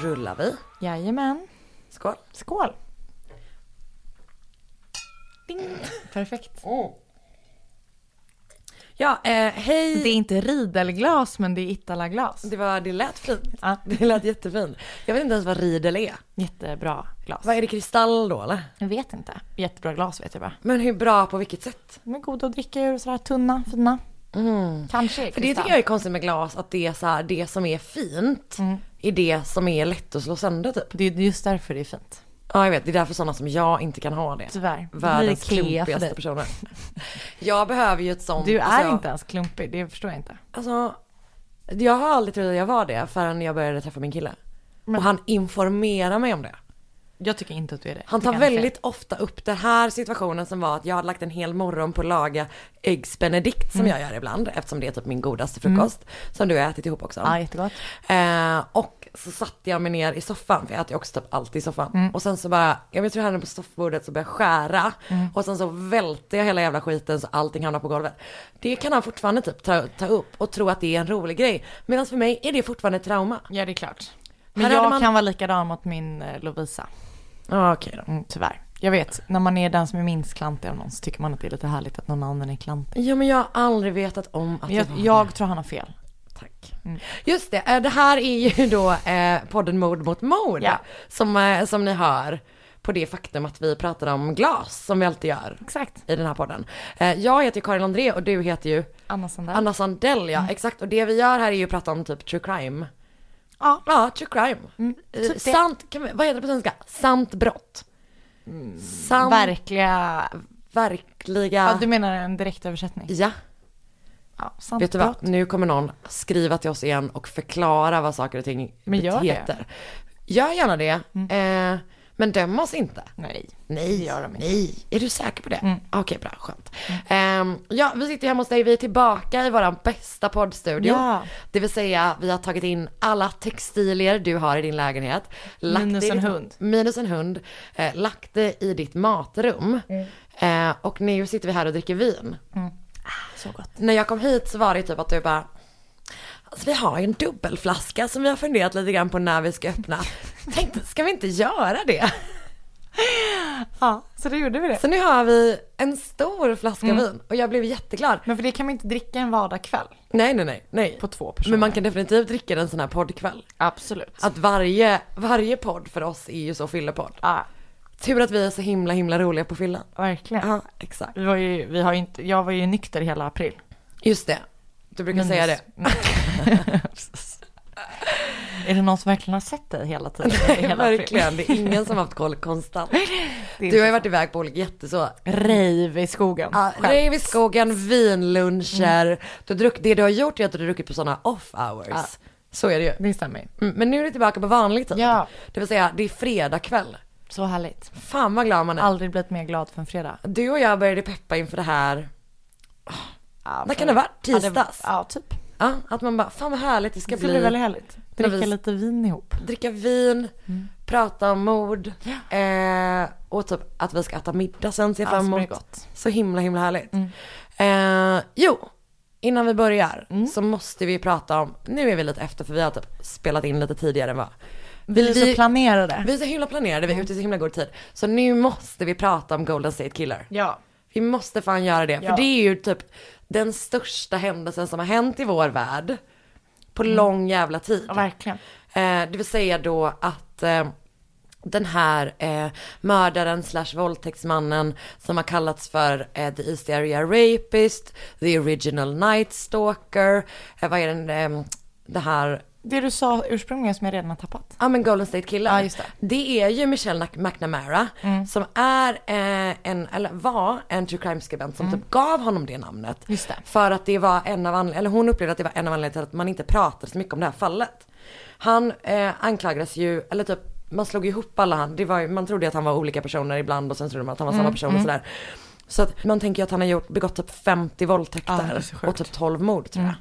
Rullar vi. Jajamän. Skål. Skål. Ding. Perfekt. Ja, eh, hej. Det är inte Riedelglas men det är Italaglas. Det, var, det lät fint. Ja. Det lät jättefint. Jag vet inte ens vad Riedel är. Jättebra glas. Vad är det, kristall då eller? Jag vet inte. Jättebra glas vet jag bara. Men hur bra, på vilket sätt? De är goda att dricka ur sådär tunna, fina. Kanske är För det tycker jag är konstigt med glas, att det är så här, det som är fint är det som är lätt att slå sönder typ. Det är just därför det är fint. Ja jag vet, det är därför sådana som jag inte kan ha det. Tyvärr. Världens Det klumpigaste personer. Jag behöver ju ett sånt. Du är alltså, inte ens klumpig, det förstår jag inte. Alltså, jag har aldrig trott att jag var det förrän jag började träffa min kille. Och han informerar mig om det. Jag tycker inte att du är det. Han tar väldigt ofta upp den här situationen som var att jag hade lagt en hel morgon på att laga äggs benedict Mm. som jag gör ibland eftersom det är typ min godaste frukost. Som du har ätit ihop också. Ja, jättegott. Eh, och så satte jag mig ner i soffan, för jag äter ju också typ alltid i soffan. Mm. Och sen så bara, jag vet hur jag hade på soffbordet så började jag skära. Mm. Och sen så välte jag hela jävla skiten så allting hamnar på golvet. Det kan han fortfarande typ ta, ta upp och tro att det är en rolig grej. Medan för mig är det fortfarande ett trauma. Ja, det är klart. Här Men hade jag man- kan vara likadan mot min eh, Lovisa. Ja okej då. Mm, tyvärr. Jag vet, när man är den som är minst klantig av någon så tycker man att det är lite härligt att någon annan är klantig. Ja men jag har aldrig vetat om att jag, det var jag tror han har fel. Tack. Just det, eh, det här är ju då eh, podden Mord mot mord. Ja. Som, eh, som ni hör på det faktum att vi pratar om glas som vi alltid gör Exakt. i den här podden. Eh, jag heter ju Karin André och du heter ju Anna Sandell. Anna Sandell ja, exakt. Och det vi gör här är ju att prata om typ true crime. Ja. Ja, true crime. Eh, typ det. sant, kan vi, vad heter det på svenska? Sant brott. Sant, Verkliga... verkliga. Ja, du menar en direktöversättning? Ja, Ja, sant vet du vad? Nu kommer någon skriva till oss igen och förklara vad saker och ting Men gör det. Mm. heter. Gör gärna det. Eh, men döm oss inte. Nej. Nej, Det gör de inte. nej. Är du säker på det? Mm. Okej, bra, skönt. Ehm, ja, vi sitter hemma hos dig. Vi är tillbaka i våran bästa poddstudio. Ja. Det vill säga, vi har tagit in alla textilier du har i din lägenhet. Minus en ditt- hund. Minus en hund. Eh, lagt det i ditt matrum. Mm. Eh, och nu sitter vi här och dricker vin. Så gott. När jag kom hit så var det typ att du bara Alltså vi har ju en dubbelflaska som vi har funderat lite grann på när vi ska öppna. Tänkte, ska vi inte göra det? Ja, så då gjorde vi det. Så nu har vi en stor flaska Mm. vin och jag blev jätteglad. Men för det kan man inte dricka en vardagskväll Nej, nej, nej, nej. på två personer. Men man kan definitivt dricka den sån här poddkväll. Absolut. Att varje, varje podd för oss är ju så fyllepodd. Ja, Tur att vi är så himla, himla roliga på fyllan. verkligen. Ja, exakt. Vi var ju, vi har inte, jag var ju nykter hela april. Just det. Du brukar säga det. är det någon som verkligen har sett dig hela tiden? Nej, hela verkligen. Det är ingen som har haft koll konstant. Du har ju varit iväg på olika jätteså Rave i skogen. Ja, rave i skogen, vinluncher. Du har druck, det du har gjort är att du har druckit på sådana off hours. Ja. Så är det ju. Det stämmer. Mm, Men nu är du tillbaka på vanlig tid. Ja. Det vill säga, det är fredag kväll. Så härligt. Fan vad glad man är. Aldrig blivit mer glad för en fredag. Du och jag började peppa inför det här. Ja, När kan det vara? Ja, Tisdags? Ja, typ. Ja, att man bara, fan vad härligt det ska Det ska bli. bli väldigt härligt. Dricka vi- lite vin ihop. Dricka vin, Mm. prata om mord. Eh, och typ att vi ska äta middag sen ser jag Ja, fram emot. Så himla himla härligt. Mm. Eh, jo, innan vi börjar så måste vi prata om, nu är vi lite efter för vi har typ spelat in lite tidigare än vad. Vi är så planerade. vi är så himla planerade, vi är ute i så himla god tid. Så nu måste vi prata om Golden State Killer. Ja. Vi måste fan göra det, Ja. för det är ju typ den största händelsen som har hänt i vår värld på Mm. lång jävla tid. ja, verkligen. Eh, det vill säga då att eh, den här eh, mördaren slash våldtäktsmannen som har kallats för eh, the East Area Rapist, the original Night Stalker, eh, vad är den, eh, det här, Det du sa ursprungligen som jag redan har tappat. ja men Golden State Killer. Ja, just det. det är ju Michelle McNamara som är eh, en, eller var en true crime skribent som typ gav honom det namnet. Just det. För att det var en av anledningarna, eller hon upplevde att det var en av anledningarna till att man inte pratade så mycket om det här fallet. Han eh, anklagades ju, eller typ man slog ihop alla han, det var ju, man trodde att han var olika personer ibland och sen trodde man att han var Mm, samma person och sådär. Så att man tänker att han har gjort, begått typ 50 Ja, det våldtäkter. Mm. och typ 12 mord tror jag.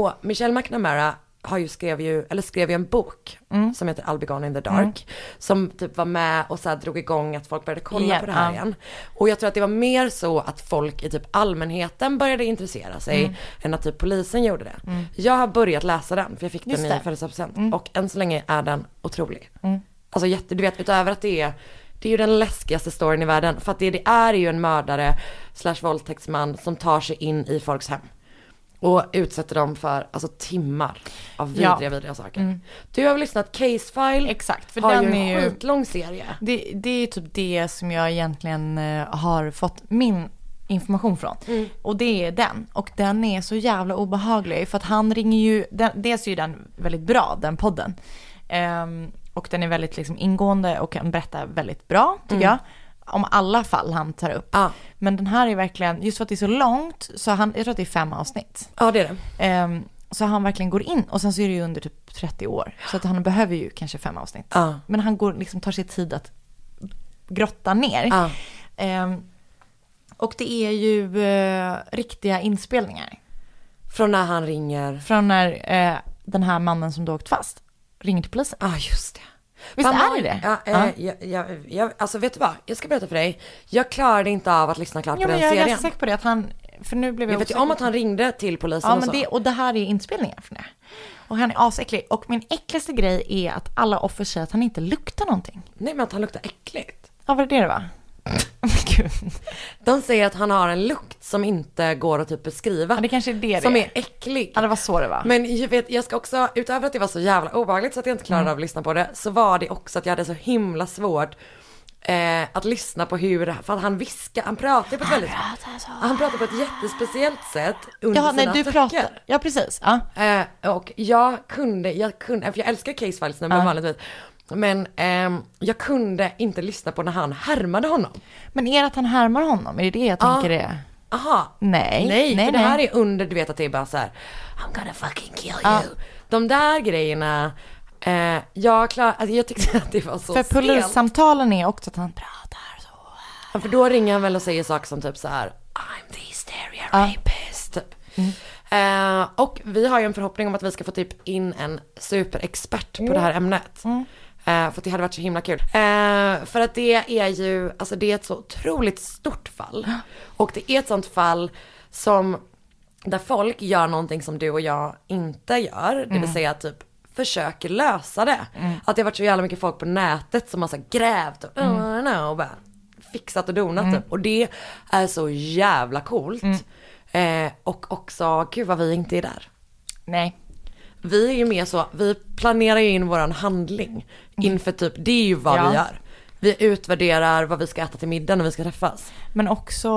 Och Michelle McNamara har ju skrev ju, eller skrev ju en bok Mm. som heter I'll be gone in the dark. Som typ var med och så här drog igång att folk började kolla Ja, på det här igen. Och jag tror att det var mer så att folk i typ allmänheten började intressera sig Mm. än att typ polisen gjorde det. Jag har börjat läsa den för jag fick Just den. Mm. i födelsedagspresent och än så länge är den otrolig. Alltså jätte, du vet utöver att det är det är ju den läskigaste storyn i världen. För att det det är är ju en mördare slash våldtäktsman som tar sig in i folks hem. Och utsätter dem för alltså timmar av Ja. vidriga, vidriga saker. Du har väl lyssnat Case File? Exakt, för har den ju en är ju- skitlång serie. Det, det är typ det som jag egentligen eh, har fått min information från. Och det är den. Och den är så jävla obehaglig för att han ringer ju, den, dels är ju den väldigt bra, den podden. Ehm, och den är väldigt liksom ingående och kan berätta väldigt bra, tycker jag. Om alla fall han tar upp. Ja. Men den här är verkligen, just för att det är så långt, så han, jag tror att det är fem avsnitt. Ja det är det. Ehm, så han verkligen går in och sen så är det ju under typ 30 år. Så att han behöver ju kanske fem avsnitt. Ja. Men han går, liksom, tar sig tid att grotta ner. Ja. Ehm, och det är ju eh, riktiga inspelningar. Från när han ringer. Från när eh, den här mannen som då åkt fast ringer till polisen. Ja ah, just det. Visst Fan, är det det? Ja, Ja. eh, jag, jag, jag, alltså vet du vad? Jag ska berätta för dig. Jag klarade inte av att lyssna klart Ja, på den jag är serien. ganska säker på det att han, för nu blev jag, Jag vet ju om att han ringde till polisen Ja och men så. det, och det här är inspelningar från det. Och han är asäcklig. Och min äckligaste grej är att alla offer säger att han inte luktar någonting. Nej men att han luktar äckligt. Ja var det det det var? De säger att han har en lukt som inte går att typ beskriva. Ja det kanske är det som det är äcklig. Ja det var så det var. Men jag, vet, jag ska också, utöver att det var så jävla obehagligt så att jag inte klarade Mm. av att lyssna på det, så var det också att jag hade så himla svårt eh, att lyssna på hur, för att han viskar, han pratar på ett väldigt, han pratar på ett jättespeciellt sätt under Ja, sina nej du pratar. Ja precis. Ja. Eh, och jag kunde, jag kunde, för jag älskar case files nummer Ja. vanligtvis. Men ehm, jag kunde inte lyssna på när han härmade honom. Men är det att han härmar honom? Är det det jag Ja. tänker det? Aha. Nej. Nej, nej, för det nej. här är under, du vet att det är bara så här. I'm gonna fucking kill you. Ja. De där grejerna, eh, jag, klar, alltså jag tyckte att det var så För stelt. polissamtalen är också att han pratar så. Ja, För då ringer han väl och säger saker som typ så här. I'm the hysteria rapist. Typ. Eh, och vi har ju en förhoppning om att vi ska få typ in en superexpert på det här ämnet. Eh, för att det hade varit så himla kul. Eh, för att det är ju, alltså det är ett så otroligt stort fall. Och det är ett sånt fall som, där folk gör någonting som du och jag inte gör. Det vill säga typ försöker lösa det. Att det har varit så jävla mycket folk på nätet som har så grävt och, mm. know, och bara fixat och donat typ. Och det är så jävla coolt. Eh, och också, gud vad vi inte är där. Nej. Vi är ju mer så, vi planerar ju in våran handling inför typ, det är ju vad Ja. vi gör. Vi utvärderar vad vi ska äta till middag när vi ska träffas. Men också,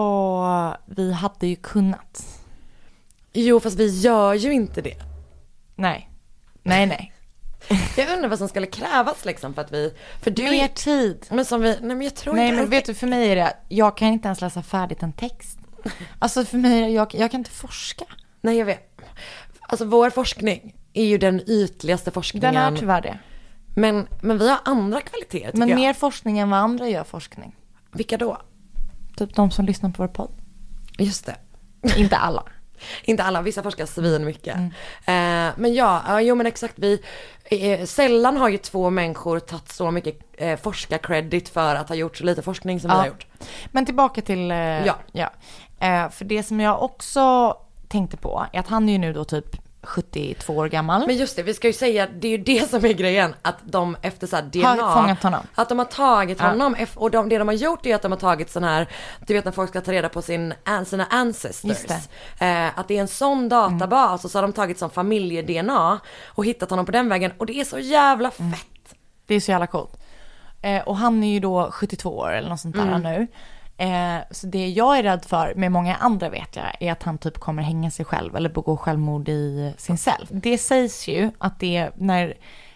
vi hade ju kunnat. Jo fast vi gör ju inte det. Nej. Nej, nej. Jag undrar vad som skulle krävas liksom för att vi, för du Mer tid. men som vi, nej men jag tror Nej inte men ens vet du, för mig är det, jag kan inte ens läsa färdigt en text. Alltså för mig, jag, jag kan inte forska. Nej jag vet. Alltså vår forskning är ju den ytligaste forskningen. Den är tyvärr det. men, men vi har andra kvaliteter Men jag. mer forskning än vad andra gör forskning. Vilka då? Typ de som lyssnar på vår podd. Just det. inte alla. Inte alla, vissa forskar svin mycket. Mm. Eh, men ja, ja, jo men exakt vi, eh, sällan har ju två människor tagit så mycket eh, forskarcredit för att ha gjort så lite forskning som vi Ja. har gjort. Men tillbaka till, eh, Ja. ja. Eh, för det som jag också tänkte på är att han är ju nu då typ 72 år gammal. Men just det, vi ska ju säga, det är ju det som är grejen, att de efter så här DNA, Har fångat honom. att de har tagit honom, och de, det de har gjort är att de har tagit sån här, du vet när folk ska ta reda på sin, sina ancestors, det. Mm. Eh, att det är en sån databas och så har de tagit som familje-DNA och hittat honom på den vägen och det är så jävla Mm. fett. Det är så jävla coolt. Eh, och han är ju då 72 år eller något sånt där Mm. nu. Eh, så det jag är rädd för, med många andra vet jag, är att han typ kommer hänga sig själv eller begå självmord i sin cell. Det sägs ju att det är när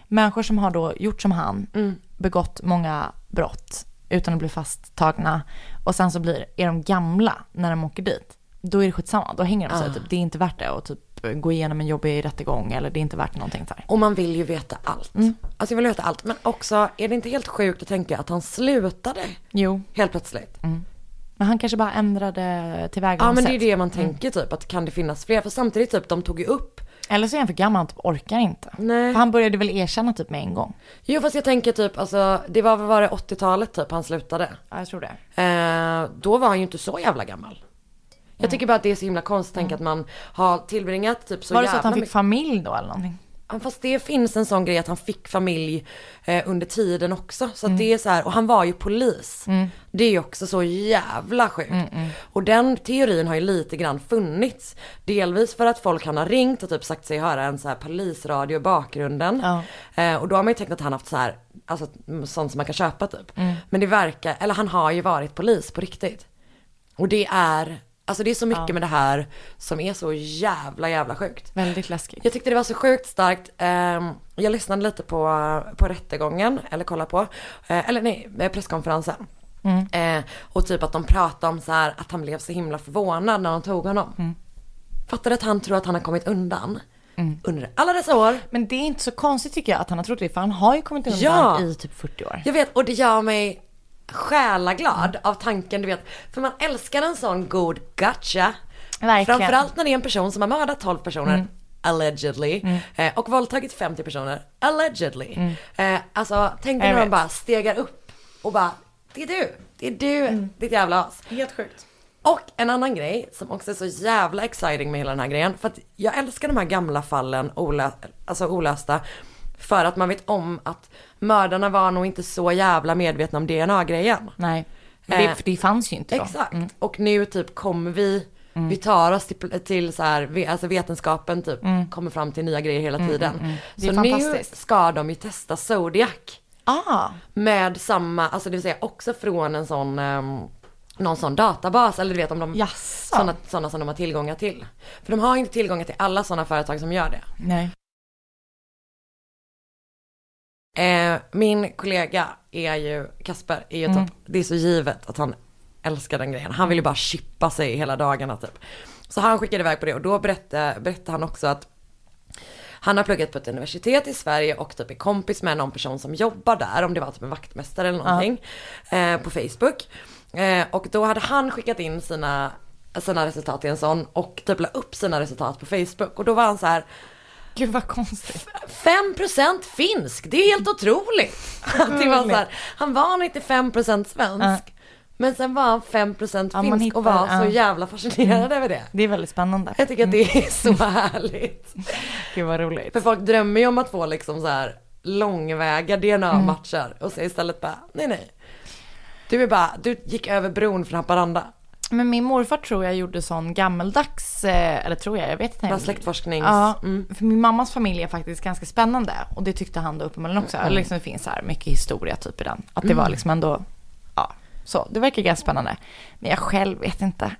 människor som har då gjort som han, Mm. begått många brott utan att bli fasttagna och sen så blir, är de gamla när de åker dit. Då är det skitsamma, då hänger de sig. Ah. Typ, det är inte värt det att typ gå igenom en jobbig rättegång eller det är inte värt någonting så här. Och man vill ju veta allt. Mm. Alltså jag vill veta allt, men också är det inte helt sjukt att tänka att han slutade Jo, helt plötsligt? Men han kanske bara ändrade Ja tillvägagångssätt. men det är det man tänker typ, att kan det finnas fler? För samtidigt typ, de tog ju upp Eller så är han för gammal, han typ orkar inte. Nej. För han började väl erkänna typ med en gång. Jo fast jag tänker typ, alltså det var, var det 80-talet typ han slutade. Ja, jag tror det. Eh, då var han ju inte så jävla gammal. Jag tycker bara att det är så himla konstigt att tänka att man har tillbringat typ så var det jävla så att han fick familj då eller någonting? Fast det finns en sån grej att han fick familj eh, under tiden också. Så Mm. det är så här, och han var ju polis. Det är ju också så jävla sjukt. Mm, Och den teorin har ju lite grann funnits. Delvis för att folk han har ringt och typ sagt sig höra en så här polisradio i bakgrunden. Ja. Eh, och då har man ju tänkt att han haft så här, alltså mm, sånt som man kan köpa typ. Mm. Men det verkar, eller han har ju varit polis på riktigt. Och det är, alltså det är så mycket med det här som är så jävla jävla sjukt. Väldigt läskigt. Jag tyckte det var så sjukt starkt. Ehm, Jag lyssnade lite på, på rättegången, eller kolla på, eh, eller nej, eh, presskonferensen. Eh, Och typ att de pratade om så här att han blev så himla förvånad när de tog honom. Fattar du att han tror att han har kommit undan? Under alla dessa år. Men det är inte så konstigt tycker jag att han har trott det, för han har ju kommit undan Ja. i typ 40 år. Jag vet, och det gör mig själaglad av tanken, du vet. För man älskar en sån god gotcha. Verkligen. Framförallt när det är en person som har mördat 12 personer. Allegedly. Eh, och våldtagit 50 personer. Allegedly. Eh, alltså tänk dig när de bara stegar upp och bara, det är du. Det är du, ditt jävla as. Helt sjukt. Och en annan grej som också är så jävla exciting med hela den här grejen. För att jag älskar de här gamla fallen, olö alltså olösta. För att man vet om att mördarna var nog inte så jävla medvetna om DNA-grejen. Nej. Men det, Eh, för det fanns ju inte då. Exakt. Och nu typ kommer vi, vi tar oss till, till så här, alltså vetenskapen typ, kommer fram till nya grejer hela tiden. Det är Så nu ska de ju testa Zodiac. Ah, Med samma, alltså det vill säga också från en sån, ehm, någon sån databas. Eller du vet om de, sådana, sådana som de har tillgångar till. För de har inte tillgångar till alla sådana företag som gör det. nej. Eh, min kollega är ju, Kasper, är ju Mm. typ, det är så givet att han älskar den grejen. Han vill ju bara chippa sig hela dagarna typ. Så han skickade iväg på det och då berättade, berättade han också att han har pluggat på ett universitet i Sverige och typ är kompis med någon person som jobbar där, om det var typ en vaktmästare eller någonting, eh, på Facebook. Eh, och då hade han skickat in sina, sina resultat i en sån och typ la upp sina resultat på Facebook. Och då var han så här, Gud vad konstigt. 5% finsk, det är helt otroligt. Att det var så här, han var 95% svensk. Men sen var han 5% Ja, finsk och var hittar- så ja. Mm. jävla fascinerad över det. Det är väldigt spännande. Jag tycker att det är så härligt. Gud vad roligt. För folk drömmer ju om att få liksom så här långväga DNA-matcher och så istället bara, nej nej. Du är bara, du gick över bron från Haparanda. Men min morfar tror jag gjorde sån gammeldags, eh, eller tror jag, jag vet inte. Släktforsknings... Ja, Mm. för min mammas familj är faktiskt ganska spännande. Och det tyckte han då uppenbarligen också. Mm. Eller liksom det finns så här mycket historia typ i den. Att det var liksom ändå, ja, så. Det verkar ganska spännande. Men jag själv vet inte.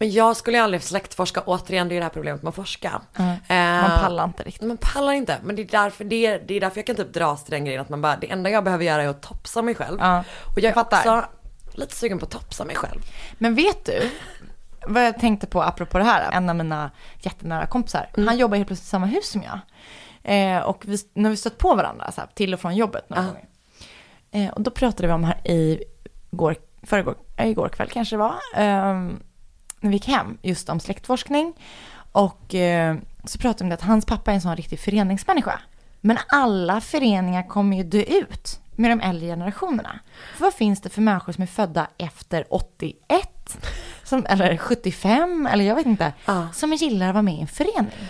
Men jag skulle aldrig släktforska, återigen det är det här problemet med att forska. Man Eh, pallar inte riktigt. Man pallar inte, men det är därför, det är, det är därför jag kan typ dras till den grejen att man bara, det enda jag behöver göra är att topsa mig själv. Ja, och jag jag fattar. också lite sugen på att topsa mig själv. Men vet du, vad jag tänkte på apropå det här, en av mina jättenära kompisar, Mm. han jobbar helt plötsligt i samma hus som jag. Eh, och vi, när vi stött på varandra så här, till och från jobbet några gånger. Eh, och då pratade vi om här i går, förrgår, eh, igår kväll kanske det var, eh, när vi gick hem, just om släktforskning. Och eh, så pratade vi om det att hans pappa är en sån riktig föreningsmänniska. Men alla föreningar kommer ju dö ut med de äldre generationerna. För vad finns det för människor som är födda efter 81? Som, eller 75, eller jag vet inte. Ja. Som gillar att vara med i en förening.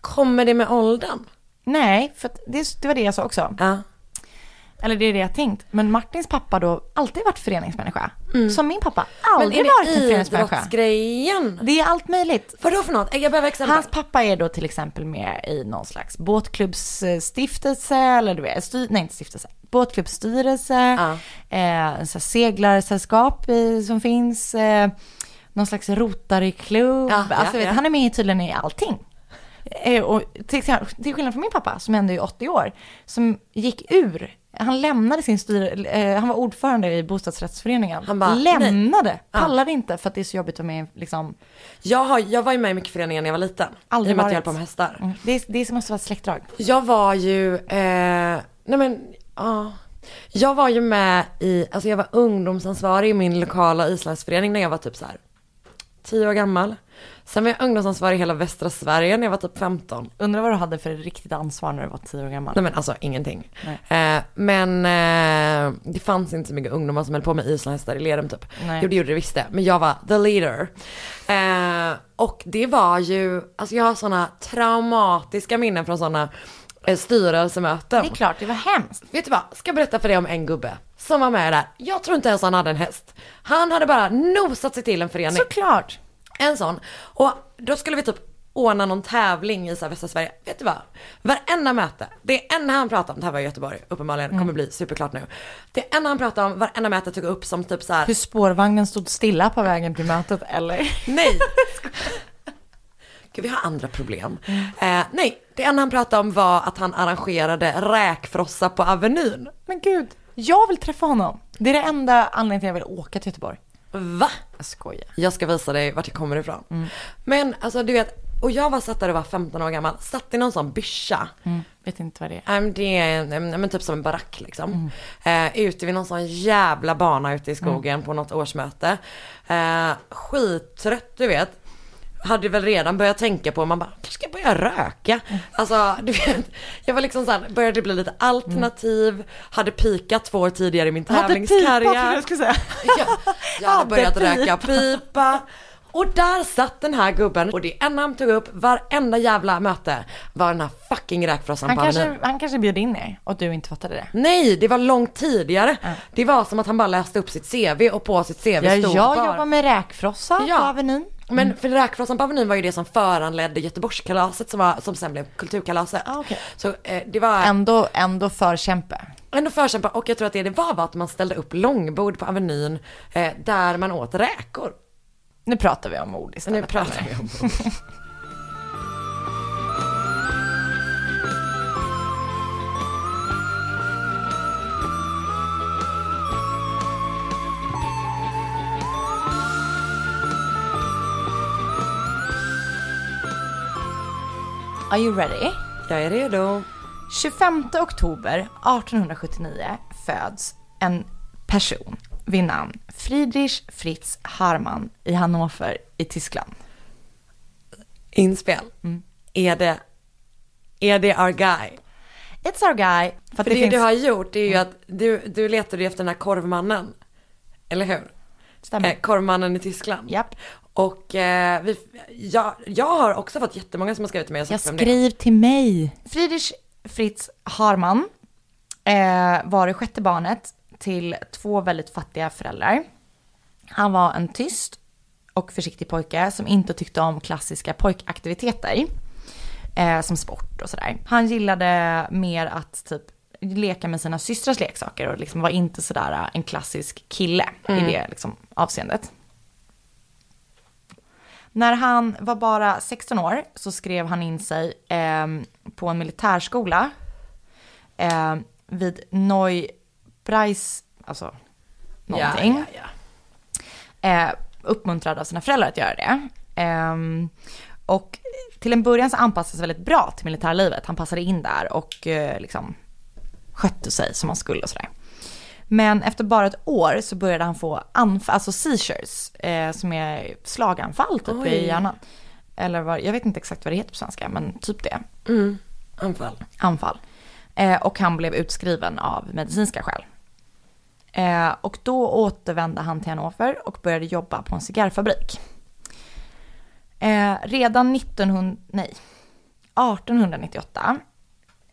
Kommer det med åldern? Nej, för det, det var det jag sa också. Ja. Eller det är det jag tänkt. Men Martins pappa då alltid varit föreningsmänniska. Som min pappa aldrig varit en föreningsmänniska. idrottsgrejen? Det är allt möjligt. Vadå för något? Jag behöver exempel. Hans pappa är då till exempel med i någon slags båtklubbsstiftelse, eller du vet, styr, nej inte stiftelse, båtklubbsstyrelse, Ja. eh, så seglarsällskap i, som finns, eh, någon slags Rotary-klubb. Ja, ja, alltså, vet, ja. Han är med tydligen i allting. Eh, och till, till skillnad från min pappa, som ändå är 80 år, som gick ur, han lämnade sin styr, eh, han var ordförande i bostadsrättsföreningen. Han bara, lämnade, Ja. pallade inte för att det är så jobbigt att vara med liksom, Jag, har, jag var ju med i mycket föreningar när jag var liten. Aldrig I och med att jag höll på med hästar. Mm. Det, det måste vara ett släktdrag. Jag var ju, eh, nej men, ja. Jag var ju med i, alltså jag var ungdomsansvarig i min lokala islandsförening när jag var typ så här 10 år gammal. Sen var jag ungdomsansvarig i hela västra Sverige när jag var typ 15. Undrar vad du hade för riktigt ansvar när du var tio år gammal. Nej men alltså ingenting. Eh, men eh, det fanns inte så mycket ungdomar som höll på med islandshästar i Lerum typ. Nej. Jo det gjorde det visst det, men jag var the leader. Eh, och det var ju, alltså jag har sådana traumatiska minnen från sådana eh, styrelsemöten. Det är klart, det var hemskt. Vet du vad, ska jag berätta för dig om en gubbe som var med där. Jag tror inte ens han hade en häst. Han hade bara nosat sig till en förening. Såklart. En sån. Och då skulle vi typ ordna någon tävling i så västra Sverige. Vet du vad? Varenda möte, det enda han pratade om, det här var i Göteborg uppenbarligen, Mm. kommer bli superklart nu. Det enda han pratade om, varenda möte tog upp som typ så här. Hur spårvagnen stod stilla på vägen till mötet eller? nej. Gud vi har andra problem. Eh, nej, det enda han pratade om var att han arrangerade räkfrossa på Avenyn. Men gud, jag vill träffa honom. Det är det enda anledningen till att jag vill åka till Göteborg. Va? Jag skojar. Jag ska visa dig vart jag kommer ifrån. Men alltså du vet, och jag var satt där och var 15 år gammal, satt i någon sån byscha. Mm, vet inte vad det är. Men Det är en- men typ som en barack liksom. Eh, ute vid någon sån jävla bana ute i skogen på något årsmöte. Eh, skittrött du vet. Hade väl redan börjat tänka på, man bara, kanske ska jag börja röka? Alltså du vet, jag var liksom såhär, började bli lite alternativ, hade pikat två år tidigare i min Hade pipa, tävlingskarriär. jag skulle säga. Ja, jag hade Hade börjat pipa. röka pipa. Och där satt den här gubben och det enda han tog upp varenda jävla möte var den här fucking räkfrossan Han på kanske, han kanske bjöd in er och du inte fattade det. Nej, det var långt tidigare. Det var som att han bara läste upp sitt CV och på sitt CV Ja, stod jag bara... jobbar med räkfrossa Ja. på Avenyn. Men för räkfrossan på Avenyn var ju det som föranledde Göteborgskalaset som, var, som sen blev Kulturkalaset. Ah, okej. Så eh, det var Ändå, ändå förkämpe. ändå förkämpa och jag tror att det det var var att man ställde upp långbord på Avenyn eh, där man åt räkor. Nu pratar vi om ord istället. Nu pratar vi om Are you ready? Jag är redo. 25 oktober 1879 föds en person vid namn Friedrich Fritz Harman i Hannover i Tyskland. Inspel. Mm. Är det, är det our guy? It's our guy. För, det, det, finns... du har gjort är ju att du, du letade efter den här korvmannen. Eller hur? Stämmer. Eh, korvmannen i Tyskland. Japp. Och eh, vi, jag, jag har också fått jättemånga som har skrivit till mig Jag skriv till mig. Friedrich Fritz Harman eh, var det sjätte barnet till två väldigt fattiga föräldrar. Han var en tyst och försiktig pojke som inte tyckte om klassiska pojkaktiviteter. Eh, som sport och sådär. Han gillade mer att typ leka med sina systrars leksaker och liksom var inte sådär eh, en klassisk kille i det liksom, avseendet. När han var bara 16 år så skrev han in sig eh, på en militärskola eh, vid Neubreis, alltså någonting. Ja, ja, ja. Eh, uppmuntrad av sina föräldrar att göra det. Ehm, och till en början så anpassade sig väldigt bra till militärlivet. Han passade in där och eh, liksom skötte sig som han skulle och sådär. Men efter bara ett år så började han få anfall, alltså seizures, eh, som är slaganfall typ Oj. i hjärnan. Eller vad, jag vet inte exakt vad det heter på svenska, men typ det. Mm, anfall. Anfall. Eh, och han blev utskriven av medicinska skäl. Eh, och då återvände han till Hannover och började jobba på en cigarrfabrik. Eh, redan 1900, nej, 1898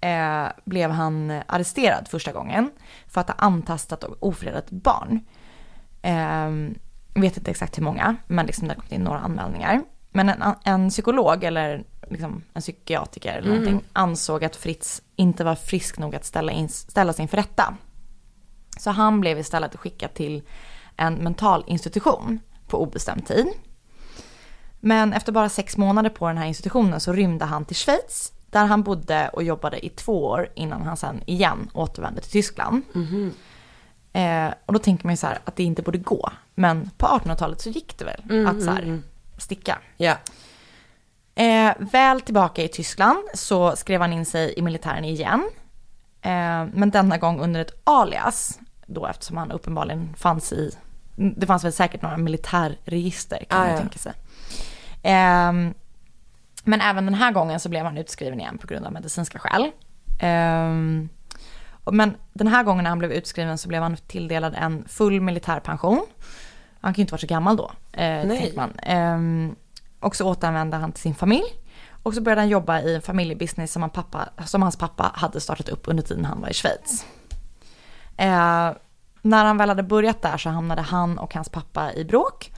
eh, blev han arresterad första gången för att ha antastat och ofredat barn. Eh, jag vet inte exakt hur många, men liksom det har kommit in några anmälningar. Men en, en psykolog eller liksom en psykiatriker eller någonting ansåg att Fritz inte var frisk nog att ställa, in, ställa sig inför rätta. Så han blev istället skickad till en mental institution på obestämd tid. Men efter bara sex månader på den här institutionen så rymde han till Schweiz där han bodde och jobbade i två år innan han sen igen återvände till Tyskland. Eh, och då tänker man ju så här att det inte borde gå. Men på 1800-talet så gick det väl att så här sticka. Ja. Eh, väl tillbaka i Tyskland så skrev han in sig i militären igen. Eh, men denna gång under ett alias, då eftersom han uppenbarligen fanns i det fanns väl säkert några militärregister kan Ah, man ja. tänka sig. Ehm, men även den här gången så blev han utskriven igen på grund av medicinska skäl. Och- men den här gången när han blev utskriven så blev han tilldelad en full militärpension. Han kan ju inte vara så gammal då, eh, Nej. man. Ehm, och så återvände han till sin familj. Och så började han jobba i en familjebusiness som, han pappa, som hans pappa hade startat upp under tiden han var i Schweiz. Eh, när han väl hade börjat där så hamnade han och hans pappa i bråk.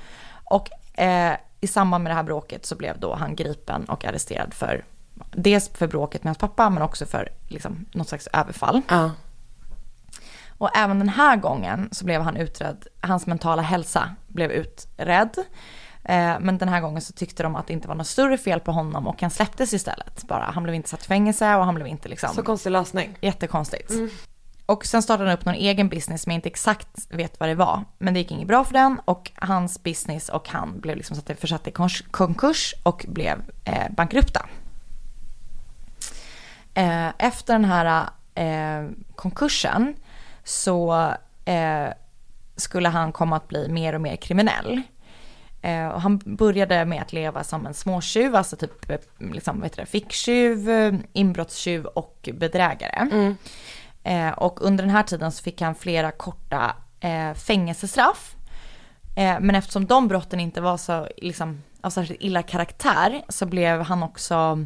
Och eh, i samband med det här bråket så blev då han gripen och arresterad för dels för bråket med hans pappa men också för liksom, något slags överfall. Ja. Och även den här gången så blev han utredd, hans mentala hälsa blev utredd. Eh, men den här gången så tyckte de att det inte var något större fel på honom och han släpptes istället. Bara, han blev inte satt i fängelse och han blev inte liksom... Så konstig lösning. Jättekonstigt. Och sen startade han upp någon egen business som jag inte exakt vet vad det var. Men det gick inget bra för den och hans business och han blev liksom satt, försatt i konkurs och blev eh, bankrupta. Eh, efter den här eh, konkursen så eh, skulle han komma att bli mer och mer kriminell. Eh, och han började med att leva som en småtjuv, alltså typ eh, liksom, ficktjuv, inbrottstjuv och bedrägare. Mm. Eh, och under den här tiden så fick han flera korta eh, fängelsestraff. Eh, men eftersom de brotten inte var så liksom, av särskilt illa karaktär så blev han också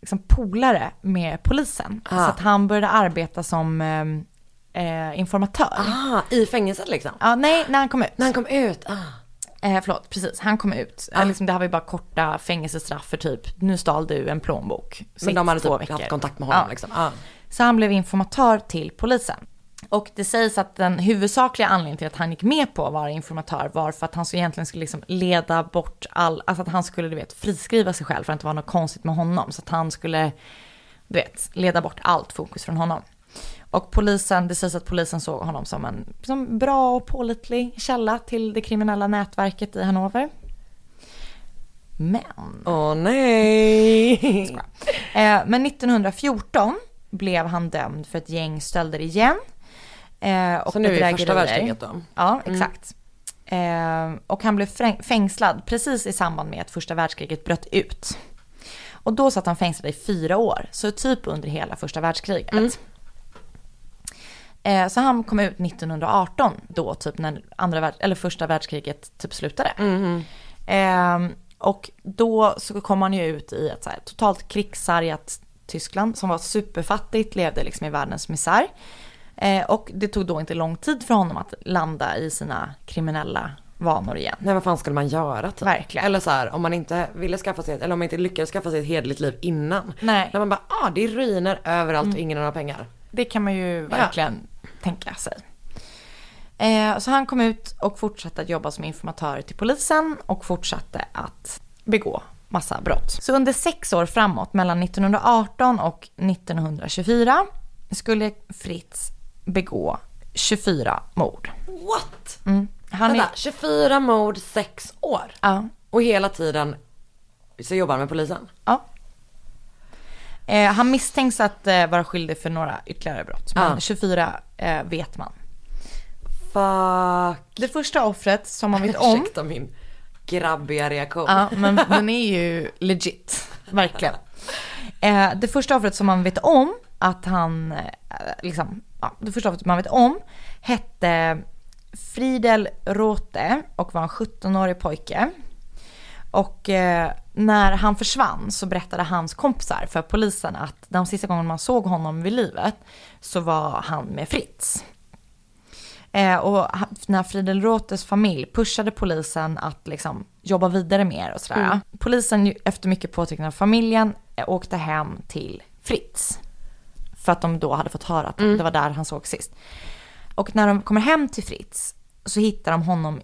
liksom, polare med polisen. Ah. Så att han började arbeta som eh, eh, informatör. Ah, i fängelset liksom. Ja, nej, när han kom ut. När han kom ut. Ah. Eh, förlåt, precis. Han kom ut. Eh, liksom, det här var ju bara korta fängelsestraff för typ, nu stal du en plånbok. Men de hade typ veckor. haft kontakt med honom Ja. liksom. Ah. Så han blev informatör till polisen. Och det sägs att den huvudsakliga anledningen till att han gick med på att vara informatör var för att han så egentligen skulle liksom leda bort all, alltså att han skulle du vet friskriva sig själv för att det inte var något konstigt med honom. Så att han skulle, du vet, leda bort allt fokus från honom. Och polisen, det sägs att polisen såg honom som en som bra och pålitlig källa till det kriminella nätverket i Hannover. Men Åh nej. Eh, men 1914 blev han dömd för ett gäng stölder igen. Eh, och Så nu är första världskriget då? Ja, exakt. Eh, och han blev fängslad precis i samband med att första världskriget bröt ut. Och då satt han fängslad i fyra år, så typ under hela första världskriget. Eh, så han kom ut 1918 då, typ när andra eller första världskriget typ slutade. Ehm, och då så kom han ju ut i ett så här, totalt krigssargat Tyskland som var superfattigt, levde liksom i världens misär. Eh, och det tog då inte lång tid för honom att landa i sina kriminella vanor igen. Nej vad fan skulle man göra typ? Verkligen. Eller så här, om man inte ville skaffa sig, ett- eller om man inte lyckades skaffa sig ett hederligt liv innan. Nej. När man bara, ah det är ruiner överallt och ingen har några pengar. Det kan man ju verkligen tänka sig. Eh, så han kom ut och fortsatte att jobba som informatör till polisen och fortsatte att begå massa brott. Så under sex år framåt, mellan 1918 och 1924, skulle Fritz begå 24 mord. What? Mm. Han är, Vänta, 24 mord, 6 år. ja, Och hela tiden så jobbar han med polisen. ja. Eh, han misstänks att eh, vara skyldig för några ytterligare brott, men Ja. 24 eh, vet man. Fuck. Det första offret som man vet om Ursäkta min grabbiga reaktion. Ja, men den är ju legit. Verkligen. Eh, det första offret som man vet om att han, eh, liksom, ja, det första offret man vet om hette Fridel Råte och var en 17-årig pojke. Och eh, när han försvann så berättade hans kompisar för polisen att de sista gången man såg honom vid livet så var han med Fritz. Eh, och när Friedel Rotes familj pushade polisen att liksom jobba vidare mer och sådär. Polisen ju- efter mycket påtryckningar av familjen eh, åkte hem till Fritz. För att de då hade fått höra att det var där han såg sist. Och när de kommer hem till Fritz så hittar de honom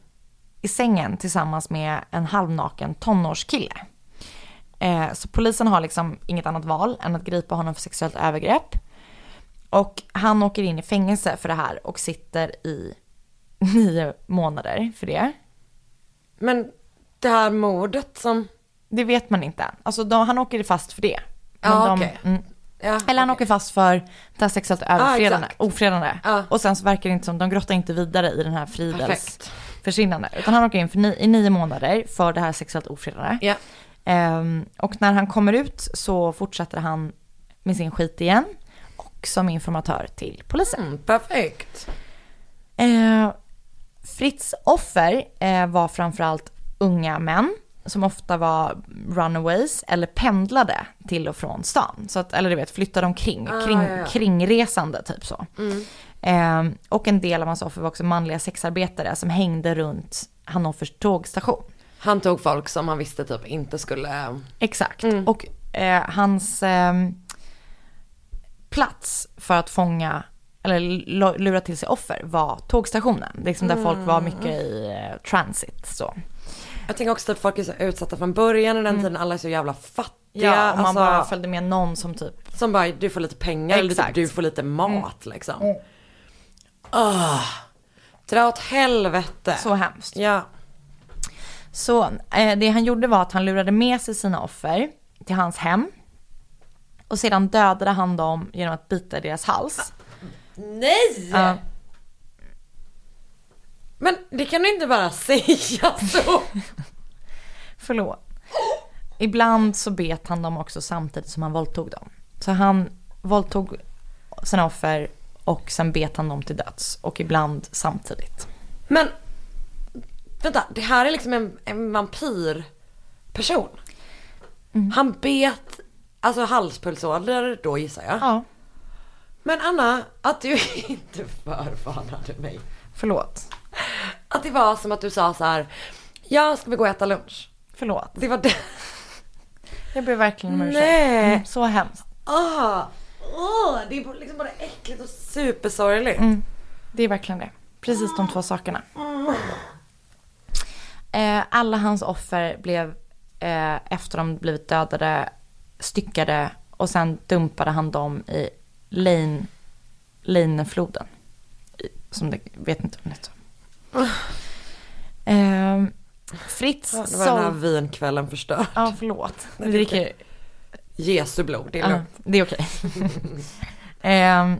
i sängen tillsammans med en halvnaken tonårskille. Eh, så polisen har liksom inget annat val än att gripa honom för sexuellt övergrepp. Och han åker in i fängelse för det här och sitter i nio månader för det. Men det här mordet som, Det vet man inte. Alltså de, han åker fast för det. Men Ja, de, okej. mm, Ja, Eller han okej. åker fast för det här sexuellt överfredande, exakt. ofredande. Ja. Och sen så verkar det inte som, de grottar inte vidare i den här Fridels Perfekt. försvinnande. Utan han åker in för ni, i nio månader för det här sexuellt ofredande. Ja. Ehm, och när han kommer ut så fortsätter han med sin skit igen. Och som informatör till polisen. Mm, perfekt. Eh, Fritz offer eh, var framförallt unga män som ofta var runaways eller pendlade till och från stan. Så att, eller du vet, flyttade omkring, Ah, kring, ja, ja. kringresande typ så. Eh, och en del av hans offer var också manliga sexarbetare som hängde runt Hannoffers tågstation. Han tog folk som han visste typ inte skulle... Exakt. Och eh, hans eh, plats för att fånga eller lura till sig offer var tågstationen. Det är liksom där folk var mycket i eh, transit. Så. Jag tänker också att folk är så utsatta från början i den tiden, alla är så jävla fattiga. Mm. Ja, och man alltså, bara följde med någon som typ, Som bara, du får lite pengar eller typ, Exakt. du får lite mat liksom. Ah, dra åt helvete. så hemskt. Ja. Så eh, det han gjorde var att han lurade med sig sina offer till hans hem. Och sedan dödade han dem genom att bita i deras hals. Nej! Ja. Men det kan du inte bara säga så. Förlåt. Ibland så bet han dem också samtidigt som han våldtog dem. Så han våldtog sina offer och sen bet han dem till döds. Och ibland samtidigt. Men vänta, det här är liksom en, en vampyrperson. Mm. Han bet, alltså halspulsåder då gissar jag. Ja, Men Anna, att du inte förvarnade mig. förlåt. Att det var som att du sa så här, ja ska vi gå och äta lunch? Förlåt. Det var det. Jag ber verkligen om ursäkt. Nej. Mm, så hemskt. Ah, åh, det är liksom både äckligt och supersorgligt. Mm, det är verkligen det. Precis de två sakerna. Eh, alla hans offer blev, eh, efter de blivit dödade, styckade och sen dumpade han dem i Lane, Lanefloden. Som det, vet inte om det heter. Eh, Fritz Ja, det var den här vinkvällen förstörd. Ja, förlåt. Vi dricker Jesu blod, det är Ja, lugnt. det är okej. Ehm,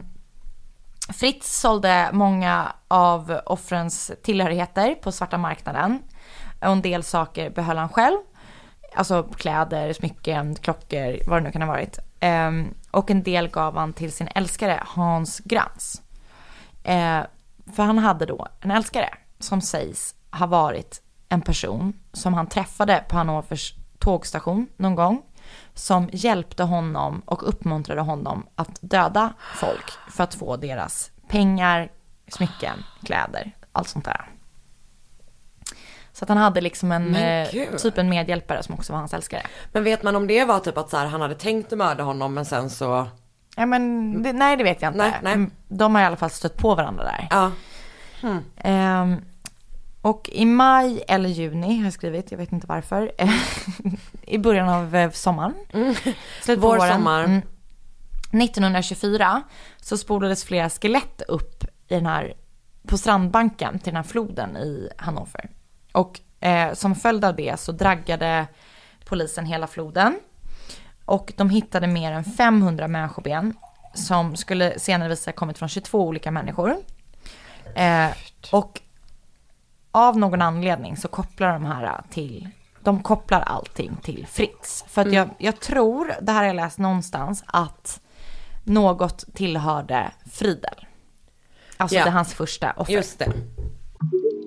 Fritz sålde många av offrens tillhörigheter på svarta marknaden. Och en del saker behöll han själv. Alltså kläder, smycken, klockor, vad det nu kan ha varit. Um, och en del gav han till sin älskare Hans Grans. Uh, för han hade då en älskare som sägs ha varit en person som han träffade på Hannovers tågstation någon gång. Som hjälpte honom och uppmuntrade honom att döda folk för att få deras pengar, smycken, kläder, allt sånt där. Så att han hade liksom en, eh, typ en medhjälpare som också var hans älskare. Men vet man om det var typ att så här, han hade tänkt att mörda honom men sen så, Ja, men det, nej, det vet jag inte. Nej, nej. Mm, De har i alla fall stött på varandra där. ja. Ehm, och i maj eller juni har jag skrivit, jag vet inte varför, i början av eh, sommaren. Slut på Vår, våren. sommar. Mm. 1924 så spolades flera skelett upp i den här, på strandbanken till den här floden i Hannover. Och eh, som följd av det så draggade polisen hela floden. Och de hittade mer än 500 människoben som skulle senare visa kommit från 22 olika människor. Eh, och av någon anledning så kopplar de här till, de kopplar allting till Fritz. För att jag, jag tror, det här har jag läst någonstans, att något tillhörde Fridel. Alltså Ja. det hans första offer. Just det.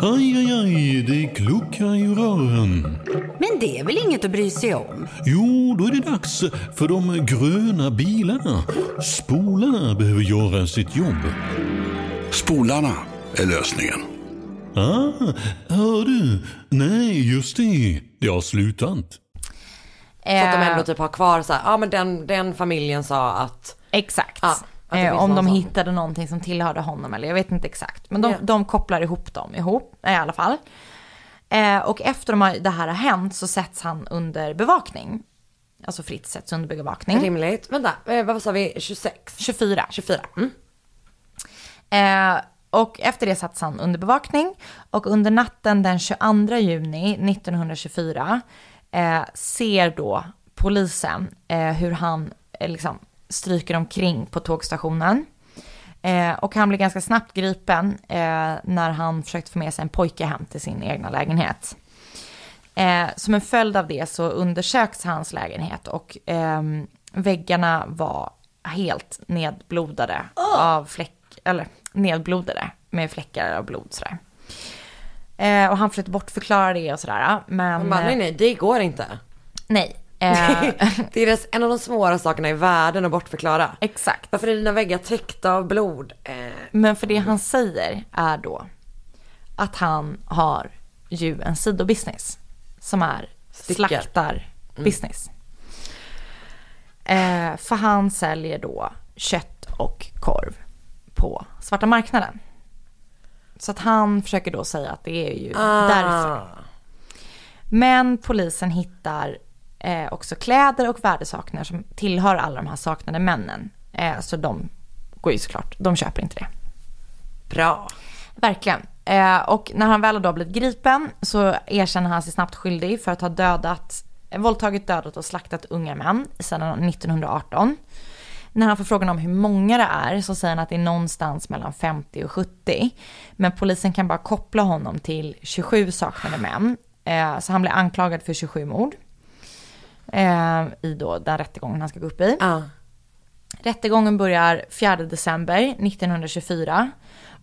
Aj, aj, aj, det kluckar i rören. Men det är väl inget att bry sig om? Jo, då är det dags för de gröna bilarna. Spolarna behöver göra sitt jobb. Spolarna är lösningen. Ah, hör du? Nej, just det. Det har slutat. Så att de Eh, ändå typ har kvar så här, ja men den, den familjen sa att, Exakt. Det eh, om de sån. hittade någonting som tillhörde honom eller jag vet inte exakt. Men de, Ja. de kopplar ihop dem ihop i alla fall. Eh, och efter de har, det här har hänt så sätts han under bevakning. Alltså Fritz sätts under bevakning. Rimligt. Vänta, eh, vad sa vi? 26? 24. 24. Mm. Eh, och efter det sattes han under bevakning. Och under natten den 22 juni 1924 eh, ser då polisen eh, hur han eh, liksom stryker omkring på tågstationen. Eh, och han blir ganska snabbt gripen eh, när han försökte få med sig en pojke hem till sin egna lägenhet. Eh, som en följd av det så undersöks hans lägenhet och ehm, väggarna var helt nedblodade av fläck, eller nedblodade med fläckar av blod sådär. Eh, och han försökte bortförklara det och sådär. Men bara, nej eh, nej, det går inte. nej. Eh, det är en av de svåra sakerna i världen att bortförklara. exakt. Varför är dina väggar täckta av blod? Eh, Men för det han säger är då att han har ju en sidobusiness som är slaktarbusiness. Eh, för han säljer då kött och korv på svarta marknaden. Så att han försöker då säga att det är ju därför. ah. Men polisen hittar eh, också kläder och värdesaker som tillhör alla de här saknade männen. Eh, så de går ju såklart, de köper inte det. Bra. Verkligen. Eh, och när han väl då blivit gripen så erkänner han sig snabbt skyldig för att ha dödat, eh, våldtagit, dödat och slaktat unga män sedan 1918. När han får frågan om hur många det är så säger han att det är någonstans mellan 50 och 70. Men polisen kan bara koppla honom till 27 saknade män. Eh, så han blir anklagad för 27 mord. Eh, I då den rättegången han ska gå upp i. Ja. Rättegången börjar 4 december 1924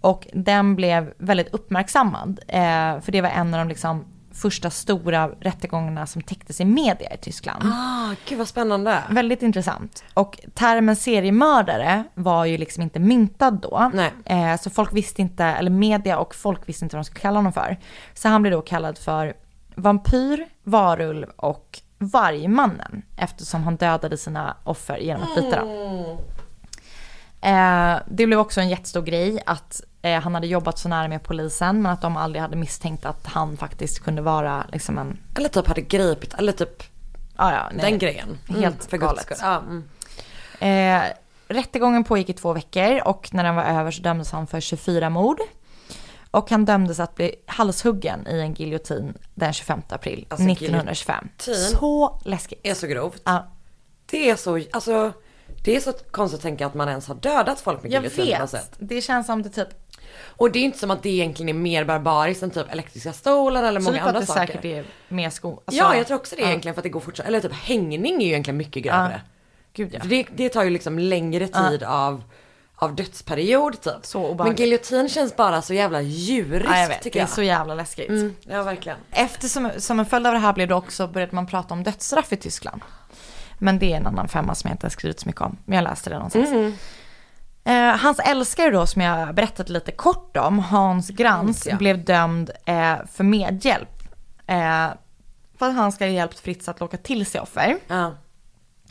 och den blev väldigt uppmärksammad. Eh, för det var en av de liksom första stora rättegångarna som täcktes i media i Tyskland. Ah, gud vad spännande. Väldigt intressant. Och termen seriemördare var ju liksom inte myntad då. Eh, så folk visste inte, eller media och folk visste inte vad de skulle kalla honom för. Så han blev då kallad för vampyr, varulv och vargmannen. Eftersom han dödade sina offer genom att bita dem. Eh, det blev också en jättestor grej att eh, han hade jobbat så nära med polisen men att de aldrig hade misstänkt att han faktiskt kunde vara liksom en, Eller typ hade gripit, eller typ ja ja, nej. den grejen. Helt för guds galet. Ja, mm. Eh, rättegången pågick i två veckor och när den var över så dömdes han för 24 mord. Och han dömdes att bli halshuggen i en giljotin den 25 april Alltså, 1925. giljotin. Så läskigt. är så grovt. Ja, Det är så, alltså det är så konstigt att tänka att man ens har dödat folk med jag giljotin något vet. Det känns som det typ, Och det är inte som att det egentligen är mer barbariskt än typ elektriska stolen eller många typ att andra det saker. säkert är mer sko... alltså, ja, jag tror också det ja. egentligen för att det går fortare. Eller typ hängning är ju egentligen mycket grövre. Gud ja. För det, det tar ju liksom längre tid av, av dödsperiod typ. Så Men giljotin känns bara så jävla djuriskt Ja, jag vet. Det tycker är jag. så jävla läskigt. Mm, ja verkligen. Efter som, en följd av det här blev det också, började man prata om dödsstraff i Tyskland. Men det är en annan femma som jag inte har skrivit så mycket om. Men jag läste det någonstans. Eh, hans älskare då, som jag berättat lite kort om, Hans Grans, Hans, ja. blev dömd eh, för medhjälp. Eh, för att han ska ha hjälpt Fritz att locka till sig offer. Ja.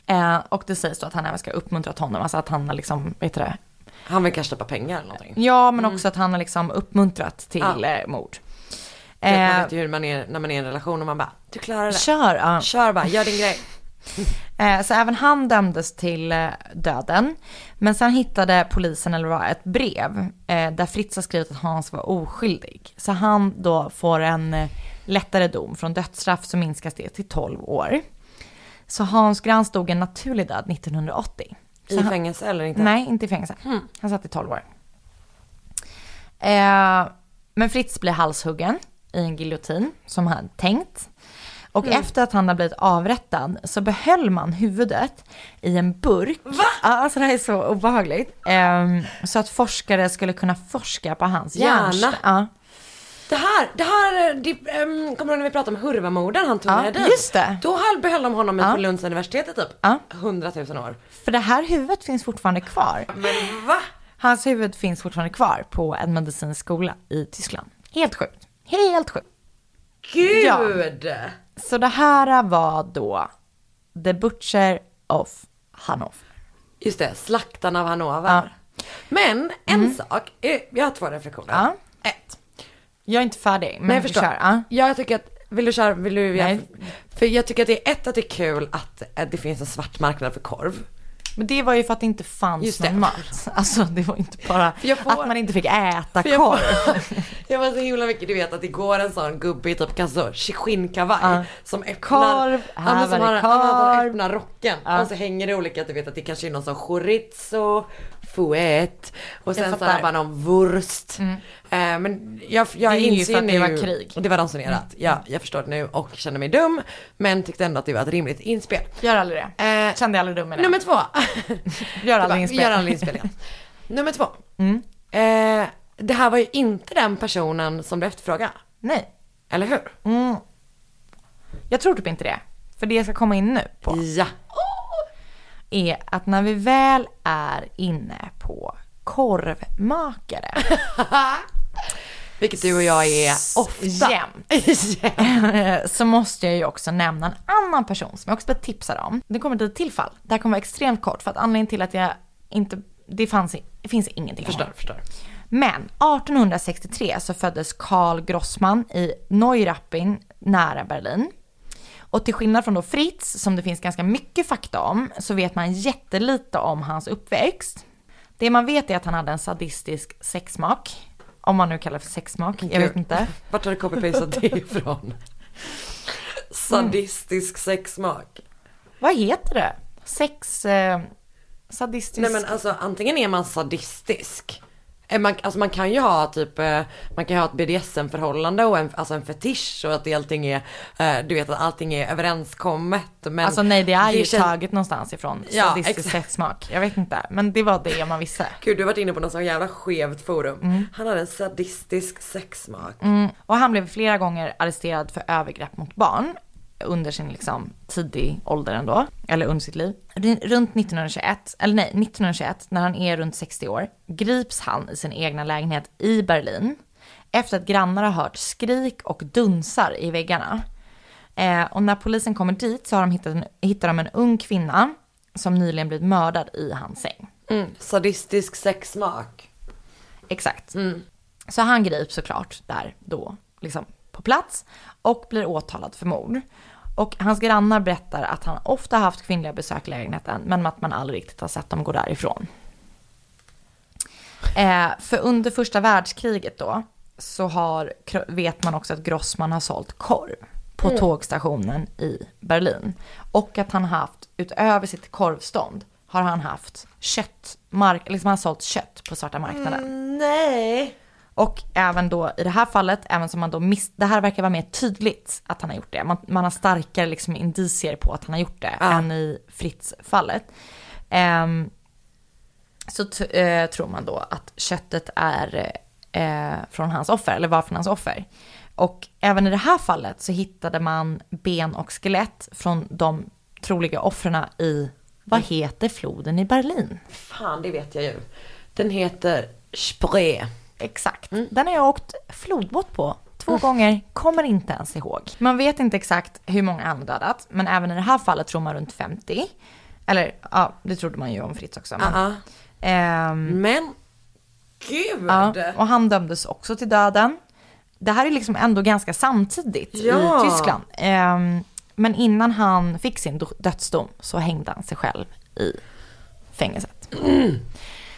Eh, och det sägs då att han även ska ha uppmuntrat honom, alltså att han har liksom, vet du det? Han vill kanske köpa pengar eller någonting. Ja, men också att han har liksom uppmuntrat till Ja. eh, mord. Vet, man Eh, vet ju hur man är när man är i en relation och man bara, du klarar det. kör! Ja. Kör bara, gör din grej. Eh, Så även han dömdes till döden. Men sen hittade polisen eller vad, ett brev där Fritz har skrivit att Hans var oskyldig. Så han då får en lättare dom. Från dödsstraff så minskas det till 12 år. Så Hans Grans dog en naturlig död 1980. I han, fängelse eller inte? Nej, inte i fängelse. Han satt i 12 år. Eh, men Fritz blir halshuggen i en giljotin som han tänkt. Och efter att han har blivit avrättad så behöll man huvudet i en burk. Va? Alltså det här är så obehagligt. Ehm, så att forskare skulle kunna forska på hans hjärna. Ja. Det här, det här, det, um, kommer du ihåg när vi pratade om Hurvamorden, han tog Ja, ner dit? just det. Då höll- behöll de honom Ja. på Lunds universitet i typ Ja. 100 000 år. För det här huvudet finns fortfarande kvar. Men va? Hans huvud finns fortfarande kvar på en medicinsk skola i Tyskland. Helt sjukt. Helt sjukt. Gud! Så det här var då The Butcher of Hannover. Just det, slaktarna av Hannover. Men en sak, eh, jag har två reflektioner. Ja. Ett. Jag är inte färdig, men Nej, jag förstår. kör. Ja. Ja, jag tycker att, vill du köra, vill du? Nej. För jag tycker att det är ett, att det är kul att eh, det finns en svart marknad för korv. Men det var ju för att det inte fanns Just det. någon mat. Alltså det var inte bara jag får- att man inte fick äta jag korv. får- Jag var så himla mycket, du vet att det går en sån gubbe i typ kanske så Ja. som öppnar, Korv, ja, här men som var har, ja, korv. öppnar rocken Ja. och så hänger det olika, du vet att det kanske är någon sån chorizo, fouette och sen så bara någon wurst. Eh, men jag, jag inser att det nu, var krig. det var ransonerat, ja jag förstår det nu och känner mig dum men tyckte ändå att det var ett rimligt inspel. Gör aldrig det. Eh, Kände jag aldrig dum med det. nummer två. Gör aldrig inspel. Gör aldrig inspel igen. Nummer två. Mm. Eh, det här var ju inte den personen som du efterfrågade. Nej. Eller hur? Mm. Jag tror typ inte det. För det jag ska komma in nu på Ja. Är att när vi väl är inne på korvmakare. Vilket du och jag är ofta. Jämt. så måste jag ju också nämna en annan person som jag också blev tipsad om. Det kommer till ett tillfall. Det här kommer vara extremt kort för att anledningen till att jag inte, det, fanns, det finns ingenting Förstår, förstår. Men 1863 så föddes Karl Grossman i Neurappin nära Berlin. Och till skillnad från då Fritz, som det finns ganska mycket fakta om, så vet man jättelite om hans uppväxt. Det man vet är att han hade en sadistisk sexsmak. Om man nu kallar det för sexsmak, jag vet inte. Vart har du copy-pastat det ifrån? Sadistisk sexsmak. Vad heter det? Sex... Eh, sadistisk... Nej men alltså antingen är man sadistisk. Eh, Man, alltså man kan ju ha typ, eh, man kan ha ett BDSM-förhållande och en, alltså en fetisch och att det allting är, eh, du vet att allting är överenskommet. Men Alltså nej, det är ju känns- taget någonstans ifrån. Ja, sexsmak. Jag vet inte, men det var det man visste. Gud du har varit inne på något så jävla skevt forum. Han hade en sadistisk sexsmak. Mm. Och han blev flera gånger arresterad för övergrepp mot barn under sin liksom tidig ålder ändå, eller under sitt liv. Runt 1921, eller nej, 1921, när han är runt 60 år, grips han i sin egna lägenhet i Berlin efter att grannar har hört skrik och dunsar i väggarna. Eh, och när polisen kommer dit så har de hittat en, hittar de en ung kvinna som nyligen blivit mördad i hans säng. Mm. Sadistisk sexsmak. Exakt. Så han grips såklart där då, liksom på plats och blir åtalad för mord. Och hans grannar berättar att han ofta haft kvinnliga besök i lägenheten men att man aldrig riktigt har sett dem gå därifrån. Eh, för under första världskriget då så har, vet man också att Grossman har sålt korv på tågstationen i Berlin. Och att han haft, utöver sitt korvstånd, har han haft kött, mark, liksom han har sålt kött på svarta marknaden. Nej. Och även då i det här fallet, även som man då miss, det här verkar vara mer tydligt att han har gjort det. Man, man har starkare liksom indicier på att han har gjort det Ja. än i Fritz-fallet. Ehm, så t- eh, tror man då att köttet är eh, från hans offer, eller var från hans offer. Och även i det här fallet så hittade man ben och skelett från de troliga offren i, vad heter floden i Berlin? Fan det vet jag ju. Den heter Spree. Exakt. Den har jag åkt flodbåt på två gånger, kommer inte ens ihåg. Man vet inte exakt hur många han dödat, men även i det här fallet tror man runt 50. Eller ja, det trodde man ju om Fritz också. Men, Ja. Ehm, Men gud. ja, och han dömdes också till döden. Det här är liksom ändå ganska samtidigt Ja. i Tyskland. Ehm, men innan han fick sin do- dödsdom så hängde han sig själv i fängelset.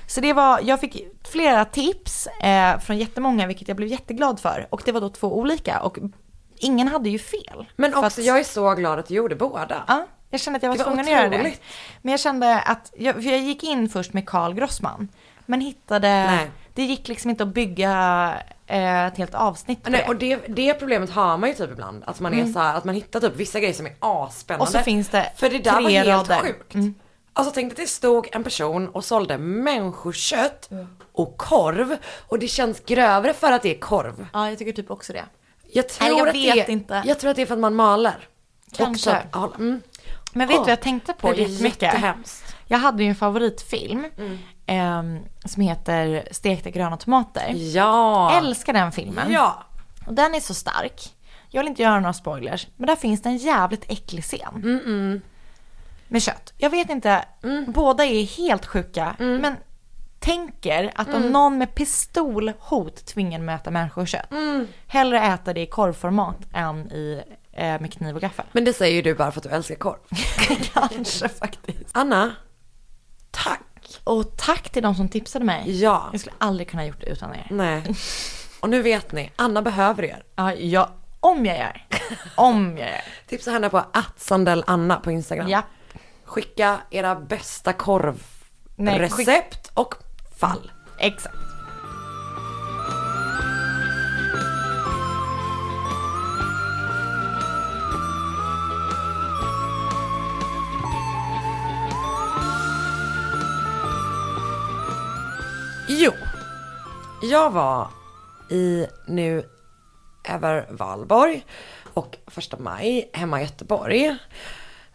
Så det var, jag fick flera tips eh, från jättemånga, vilket jag blev jätteglad för. Och det var då två olika och ingen hade ju fel. Men också att- jag är så glad att du gjorde båda. Ja, jag kände att jag var Det var tvungen att göra det. otroligt. Men jag kände att, jag, jag gick in först med Carl Grossman. Men hittade, Nej. det gick liksom inte att bygga eh, ett helt avsnitt på Nej, det. och det, det problemet har man ju typ ibland. Att man är så här, att man hittar typ vissa grejer som är asspännande. Och så finns det För det där var tre helt rader. sjukt. Mm. Alltså tänk att det stod en person och sålde människokött och korv. Och det känns grövre för att det är korv. Ja, jag tycker typ också det. Jag tror, Nej, jag att, vet det, inte. jag tror att det är för att man maler. Kanske. Ja, mm. Men vet du Åh, vad jag tänkte på det jättemycket? jättehemskt. Jag hade ju en favoritfilm ehm, som heter Stekta gröna tomater. Ja. Jag älskar den filmen. Ja. Och den är så stark. Jag vill inte göra några spoilers, men där finns det en jävligt äcklig scen. Med kött. Jag vet inte, båda är helt sjuka, men tänker att om någon med pistolhot tvingar mig att äta människokött, hellre äta det i korvformat än i, eh, med kniv och gaffel. Men det säger ju du bara för att du älskar korv. Kanske faktiskt. Anna, tack. Och tack till de som tipsade mig. Ja, Jag skulle aldrig kunna gjort det utan er. nej. Och nu vet ni, Anna behöver er. Ja, ja, om jag gör. Om jag gör. Tipsa henne på atsandelanna på Instagram. Ja. Skicka era bästa korvrecept och fall. Exakt. Jo, jag var i nu över Valborg och första maj hemma i Göteborg.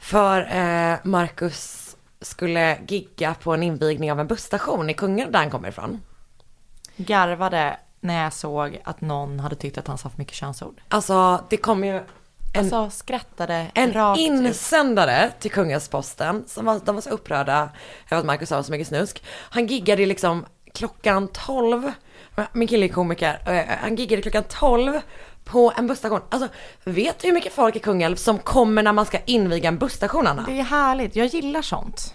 För eh, Marcus skulle gigga på en invigning av en busstation i Kungälv där han kommer ifrån. Garvade när jag såg att någon hade tyckt att han sa för mycket könsord. Alltså det kom ju en, Alltså skrattade en rakt ut. insändare till Kungälvsposten som var, de var så upprörda över att Marcus sa så mycket snusk. Han giggade liksom klockan 12, min kille är komiker, eh, han giggade klockan 12 på en busstation. Alltså vet du hur mycket folk i Kungälv som kommer när man ska inviga en busstation Anna? Det är härligt, jag gillar sånt.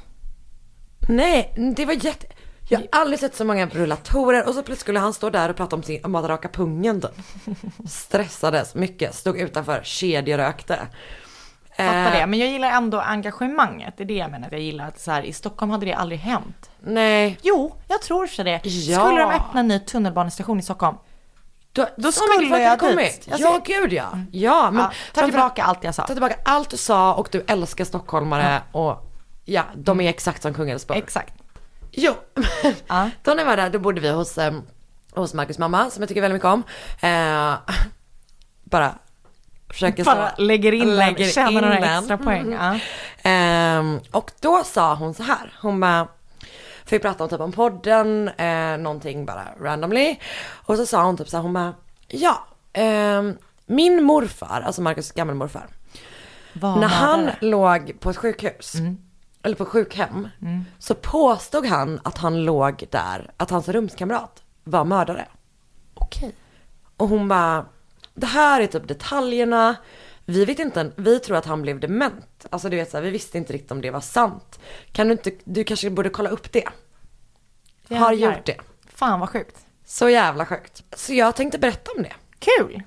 Nej, det var jätte... Jag har aldrig sett så många rullatorer och så plötsligt skulle han stå där och prata om, sin, om att raka pungen typ. Stressades mycket, stod utanför, kedjerökte. Fattar Eh, det, men jag gillar ändå engagemanget. Det är det jag menar, jag gillar att så här, i Stockholm hade det aldrig hänt. Nej, Jo, jag tror för det. Ja. Skulle de öppna en ny tunnelbanestation i Stockholm? Då, Då skulle jag hade dit. kommit. Jag Ja, gud ja. Ja, men Ja, ta tillbaka allt jag sa. Ta tillbaka allt du sa och du älskar stockholmare och ja, de är exakt som Kungälvsborg. Exakt. Jo, Ja. då när jag var där då bodde vi hos, eh, hos Marcus mamma som jag tycker väldigt mycket om. Eh, bara försöker Bara så- lägger in den, lägger tjänar in några den. extra poäng. Ja. Ehm, och då sa hon så här, hon bara, för vi pratade om typ om podden, eh, någonting bara randomly. Och så sa hon typ så här, hon bara, ja, ehm, min morfar, alltså Marcus gammelmorfar, Var när han mördare. låg på ett sjukhus, eller på ett sjukhem, så påstod han att han låg där, att hans rumskamrat var mördare. Okej. Och hon bara, det här är typ detaljerna. Vi vet inte, vi tror att han blev dement. Alltså du vet så här, vi visste inte riktigt om det var sant. Kan du inte, du kanske borde kolla upp det. Har Jävlar. gjort det. Fan vad sjukt. Så jävla sjukt. Så jag tänkte berätta om det. Kul.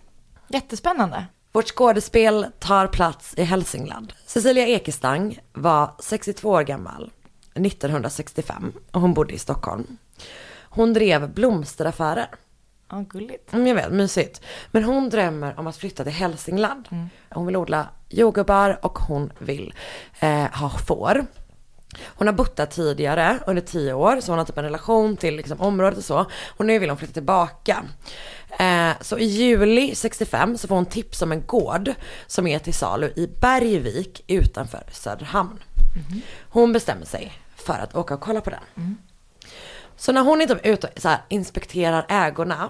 Jättespännande. Vårt skådespel tar plats i Hälsingland. Cecilia Ekestang var 62 år gammal 1965 och hon bodde i Stockholm. Hon drev blomsteraffärer. Ja, gulligt. Mm, jag vet, mysigt. Men hon drömmer om att flytta till Hälsingland. Hon vill odla jordgubbar och hon vill eh, ha får. Hon har bott där tidigare under tio år, så hon har typ en relation till liksom, området och så. Och nu vill hon flytta tillbaka. Eh, så i juli 65 så får hon tips om en gård som är till salu i Bergvik utanför Söderhamn. Hon bestämmer sig för att åka och kolla på den. Så när hon är typ ute och så här, inspekterar ägorna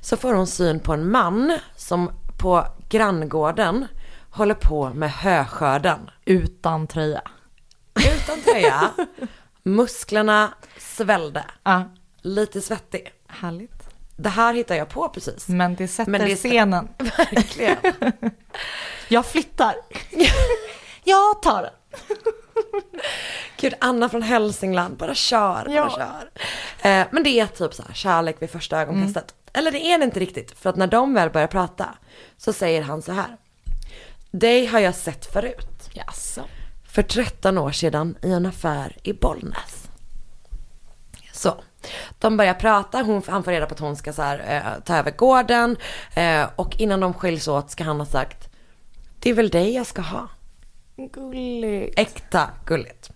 så får hon syn på en man som på granngården håller på med höskörden. Utan tröja. Utan tröja, musklerna svällde, Ja, lite svettig. härligt. Det här hittar jag på precis. Men det sätter Men det scenen. Verkligen. Jag flyttar. jag tar den. Gud, Anna från Hälsingland, bara kör, bara Ja. kör. Eh, men det är typ så här, kärlek vid första ögonkastet. Eller det är det inte riktigt, för att när de väl börjar prata så säger han så här. Dig har jag sett förut. Jaså. För 13 år sedan i en affär i Bollnäs. Så. De börjar prata, hon, han får reda på att hon ska så här, eh, ta över gården. Eh, och innan de skiljs åt ska han ha sagt, det är väl dig jag ska ha. Gulligt. Äkta gulligt.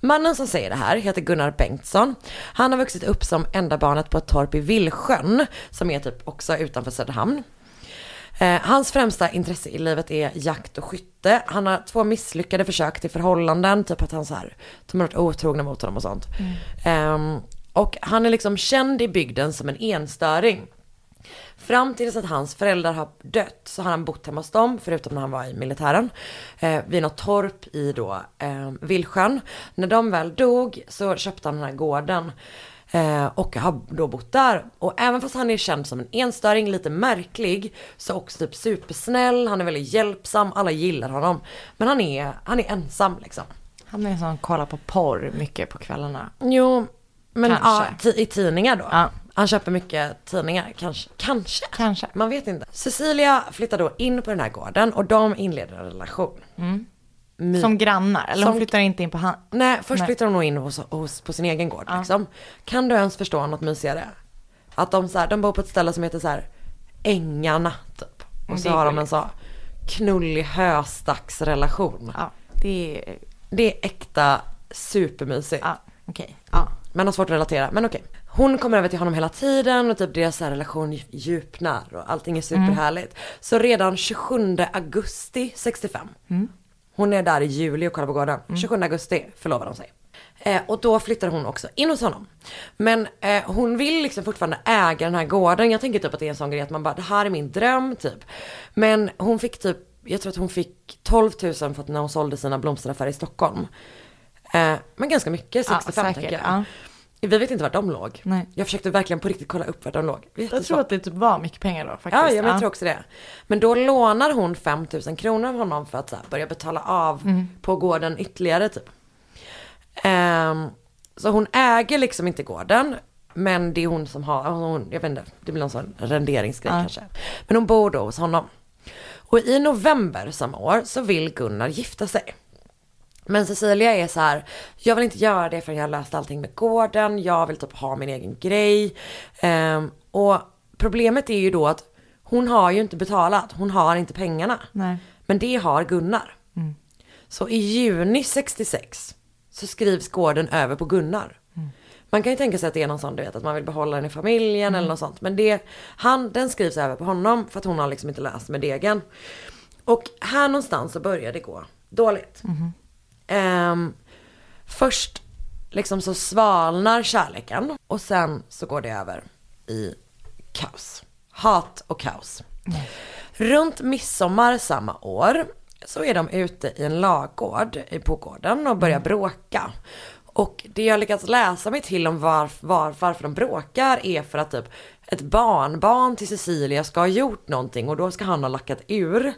Mannen som säger det här heter Gunnar Bengtsson. Han har vuxit upp som enda barnet på ett torp i Villsjön, som är typ också utanför Söderhamn. Eh, hans främsta intresse i livet är jakt och skytte. Han har två misslyckade försök till förhållanden, typ att han så här, de har varit otrogna mot honom och sånt. Ehm, och han är liksom känd i bygden som en enstöring. Fram tills att hans föräldrar har dött så har han bott hemma hos dem, förutom när han var i militären, eh, vid något torp i då eh, Villsjön. När de väl dog så köpte han den här gården. Eh, och har då bott där. Och även fast han är känd som en enstöring, lite märklig, så också typ supersnäll, han är väldigt hjälpsam, alla gillar honom. Men han är, han är ensam liksom. Han är en sån kollar på porr mycket på kvällarna. Jo, men ja, i tidningar då. Ja. Han köper mycket tidningar, kanske. Kanske. Kanske. Man vet inte. Cecilia flyttar då in på den här gården och de inleder en relation. My- Som grannar, eller hon Som- flyttar inte in på han. Nej, först Nej. flyttar hon nog in hos, hos, på sin egen gård liksom. Kan du ens förstå något mysigare? Att de, så här, de bor på ett ställe som heter så här Ängarna typ. Och så Det är har de en så knullig höstacksrelation. Ja, det är, Det är äkta supermysigt. ja, okej. Ja. Men har svårt att relatera, men okej. Hon kommer över till honom hela tiden och typ deras relation djupnar och allting är superhärligt. Så redan 27 augusti 65, hon är där i juli och kollar på gården. 27 augusti förlovar de sig. Eh, och då flyttar hon också in hos honom. Men eh, hon vill liksom fortfarande äga den här gården. Jag tänker typ att det är en sån grej att man bara, det här är min dröm typ. Men hon fick typ, jag tror att hon fick 12 000 för att när hon sålde sina blomsteraffärer i Stockholm. Eh, men ganska mycket, 65 säkert, tänker jag. ja. Vi vet inte vart de låg. Nej. Jag försökte verkligen på riktigt kolla upp vart de låg. Jag tror att det typ var mycket pengar då faktiskt. Ja, ja, men jag tror också det. Men då lånar hon 5000 kronor av honom för att så här, börja betala av Mm. på gården ytterligare typ. Ehm, så hon äger liksom inte gården. Men det är hon som har, hon, jag vet inte, det blir någon sån renderingsgrej Ja. kanske. Men hon bor då hos honom. Och i november samma år så vill Gunnar gifta sig. Men Cecilia är så här, jag vill inte göra det förrän jag har löst allting med gården, jag vill typ ha min egen grej. Ehm, och problemet är ju då att hon har ju inte betalat, hon har inte pengarna. Nej. Men det har Gunnar. Så i juni 66 så skrivs gården över på Gunnar. Man kan ju tänka sig att det är någon sån, du vet, att man vill behålla den i familjen eller något sånt. Men det, han, den skrivs över på honom för att hon har liksom inte löst med degen. Och här någonstans så börjar det gå dåligt. Ehm, först liksom så svalnar kärleken och sen så går det över i kaos. Hat och kaos. Runt midsommar samma år så är de ute i en lagård i- på gården och börjar bråka. Och det jag lyckats läsa mig till om varf, var, varför de bråkar är för att typ ett barnbarn till Cecilia ska ha gjort någonting och då ska han ha lackat ur.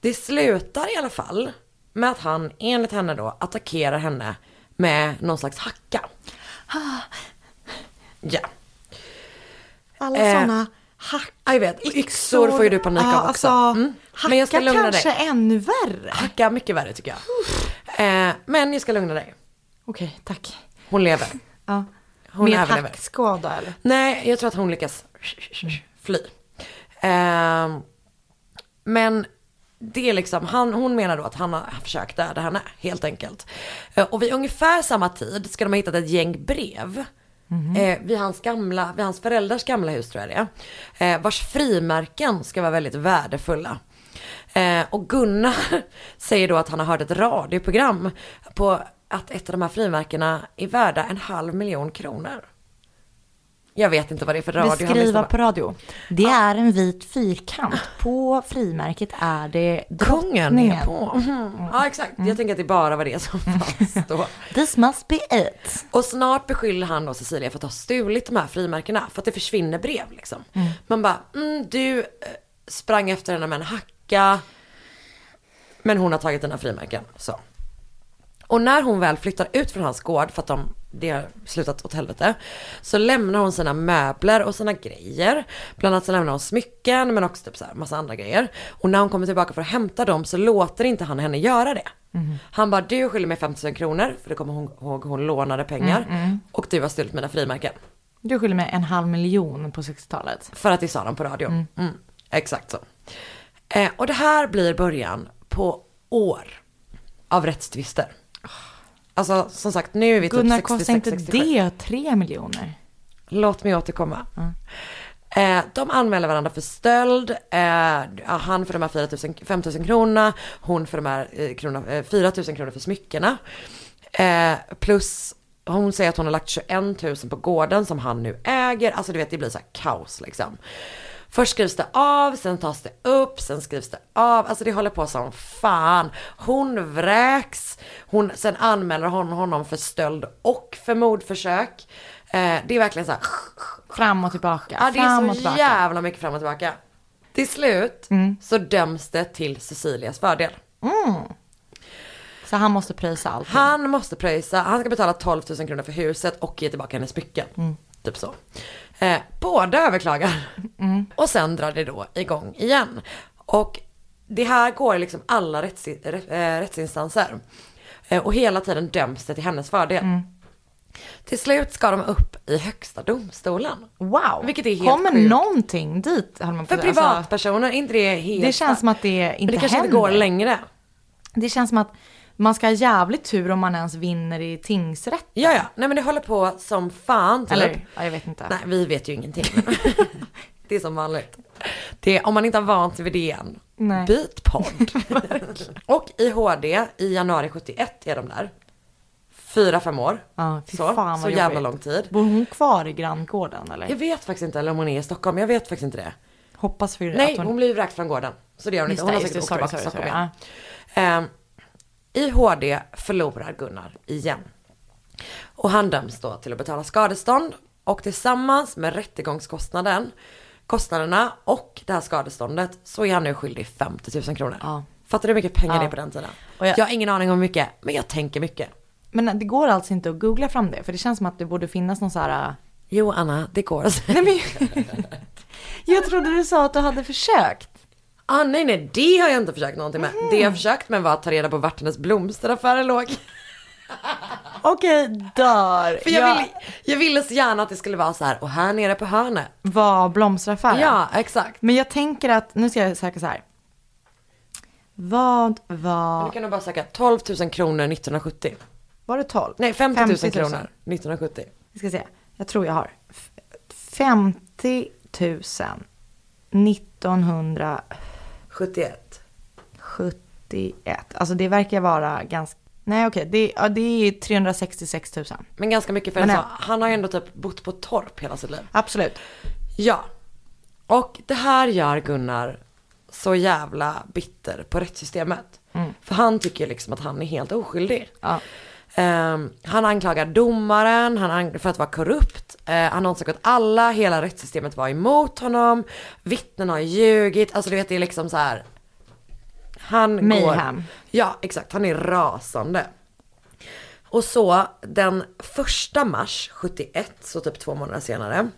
Det slutar i alla fall med att han enligt henne då attackerar henne med någon slags hacka. Ja. Alla Eh, sådana hack... Jag vet, yxor får ju du panik av också. Alltså, Mm. Men jag ska hacka lugna kanske dig. ännu värre. Hacka mycket värre tycker jag. Eh, men jag ska lugna dig. Okej, tack. Hon lever. Ja. Hon Med överlever. hackskada eller? Nej, jag tror att hon lyckas fly. Eh, men det är liksom, han, hon menar då att han har försökt döda henne, helt enkelt. Eh, och vid ungefär samma tid ska de ha hittat ett gäng brev. Eh, vid, hans gamla, vid hans föräldrars gamla hus tror jag det är. Eh, vars frimärken ska vara väldigt värdefulla. Eh, och Gunnar säger då att han har hört ett radioprogram på att ett av de här frimärkena är värda en halv miljon kronor. Jag vet inte vad det är för radio Beskriva på. radio. Det är en vit fyrkant. På frimärket är det Kungen är på. Mhm. Ja exakt, jag tänker att det bara var det som fanns då. This must be it. Och snart beskyller han då Cecilia för att ha stulit de här frimärkena för att det försvinner brev liksom. Man bara, mm, du eh, sprang efter henne med en hacka. Men hon har tagit dina frimärken. Så. Och när hon väl flyttar ut från hans gård för att de, det har slutat åt helvete. Så lämnar hon sina möbler och sina grejer. Bland annat så lämnar hon smycken men också typ så här massa andra grejer. Och när hon kommer tillbaka för att hämta dem så låter inte han henne göra det. Han bara, du skyller mig 50 000 kronor för det kommer hon ihåg hon lånade pengar. Och du har stulit mina frimärken. Du skyller mig en halv miljon på 60-talet. För att det sa de på radio. Mm. Exakt så. Eh, och det här blir början på år av rättstvister. Alltså som sagt nu är vi Gunnar, typ kostar 66, inte 67. det tre miljoner? Låt mig återkomma. Eh, de anmäler varandra för stöld. Eh, han för de här 4 000, 5 000 kronorna. Hon för de här eh, krona, eh, 4 000 kronor för smyckena. Eh, plus hon säger att hon har lagt 21 000 på gården som han nu äger. Alltså du vet det blir så här kaos liksom. Först skrivs det av, sen tas det upp, sen skrivs det av. Alltså det håller på som fan. Hon vräks. Hon, sen anmäler hon honom för stöld och för mordförsök. Eh, det är verkligen så här. Fram och tillbaka. Ja, det fram är så jävla mycket fram och tillbaka. Till slut Mm. så döms det till Cecilias fördel. Så han måste pröjsa allt. Han måste pröjsa, han ska betala 12 000 kronor för huset och ge tillbaka hennes smycken. Mm. Typ så. Eh, båda överklagar. Och sen drar det då igång igen. Och det här går liksom alla rätts, rätt, eh, rättsinstanser. Eh, och hela tiden döms det till hennes fördel. Mm. Till slut ska de upp i högsta domstolen. Wow. Vilket är helt Kommer sjukt. någonting dit? höll man För. Alltså, privatpersoner, är inte det helt... det känns som att det inte Men det kanske händer. inte går längre. Det känns som att man ska ha jävligt tur om man ens vinner i tingsrätt. Ja, ja. Nej men det håller på som fan typ. Eller? Ja, jag vet inte. Nej, vi vet ju ingenting. det är som vanligt. Det, om man inte har vant sig vid det än, Nej. byt podd. och i HD, i januari 71 är de där. Fyra, fem år. Ja, fy så så jävla lång tid. Bor hon kvar i granngården eller? Jag vet faktiskt inte eller om hon är i Stockholm, jag vet faktiskt inte det. Hoppas för Nej, att hon... hon blir vräkt från gården. Så det gör hon inte. Just Hon det, har säkert åkt sorry, tillbaka till sorry, Stockholm sorry. igen. Ehm, I HD förlorar Gunnar igen. Och han döms då till att betala skadestånd och tillsammans med rättegångskostnaden, kostnaderna och det här skadeståndet så är han nu skyldig 50 000 kronor. Ja. Fattar du hur mycket pengar Ja. det är på den tiden? Jag- jag... har ingen aning om hur mycket, men jag tänker mycket. Men det går alltså inte att googla fram det? För det känns som att det borde finnas någon så här... äh, Jo Anna, det går. Nej men... jag trodde du sa att du hade försökt. Ah, nej nej, det har jag inte försökt någonting med. Det jag har försökt med var att ta reda på vart hennes blomsteraffär låg. Okej, dör. För jag, ville, jag ville så gärna att det skulle vara så här, och här nere på hörnet. var blomsteraffären. Ja, exakt. Men jag tänker att, nu ska jag söka så här. Vad Du var, kan nog bara söka 12 000 kronor 1970. var det 12? Nej, 50 000, 50 000. kronor 1970. Vi ska se, jag tror jag har. F- 50 000 1971. 71. Alltså det verkar vara ganska, nej okej, det, ja, det är 366 000. Men ganska mycket för en han har ju ändå typ bott på torp hela sitt liv. Absolut. Ja. Och det här gör Gunnar så jävla bitter på rättssystemet. För han tycker liksom att han är helt oskyldig. Ja. Ehm, han anklagar domaren han ang- för att vara korrupt. Uh, han ansåg att alla, hela rättssystemet var emot honom. Vittnen har ljugit. Alltså du vet det är liksom så här. Han Mayhem. går. Ja exakt, han är rasande. Och så den första mars 71, så typ två månader senare,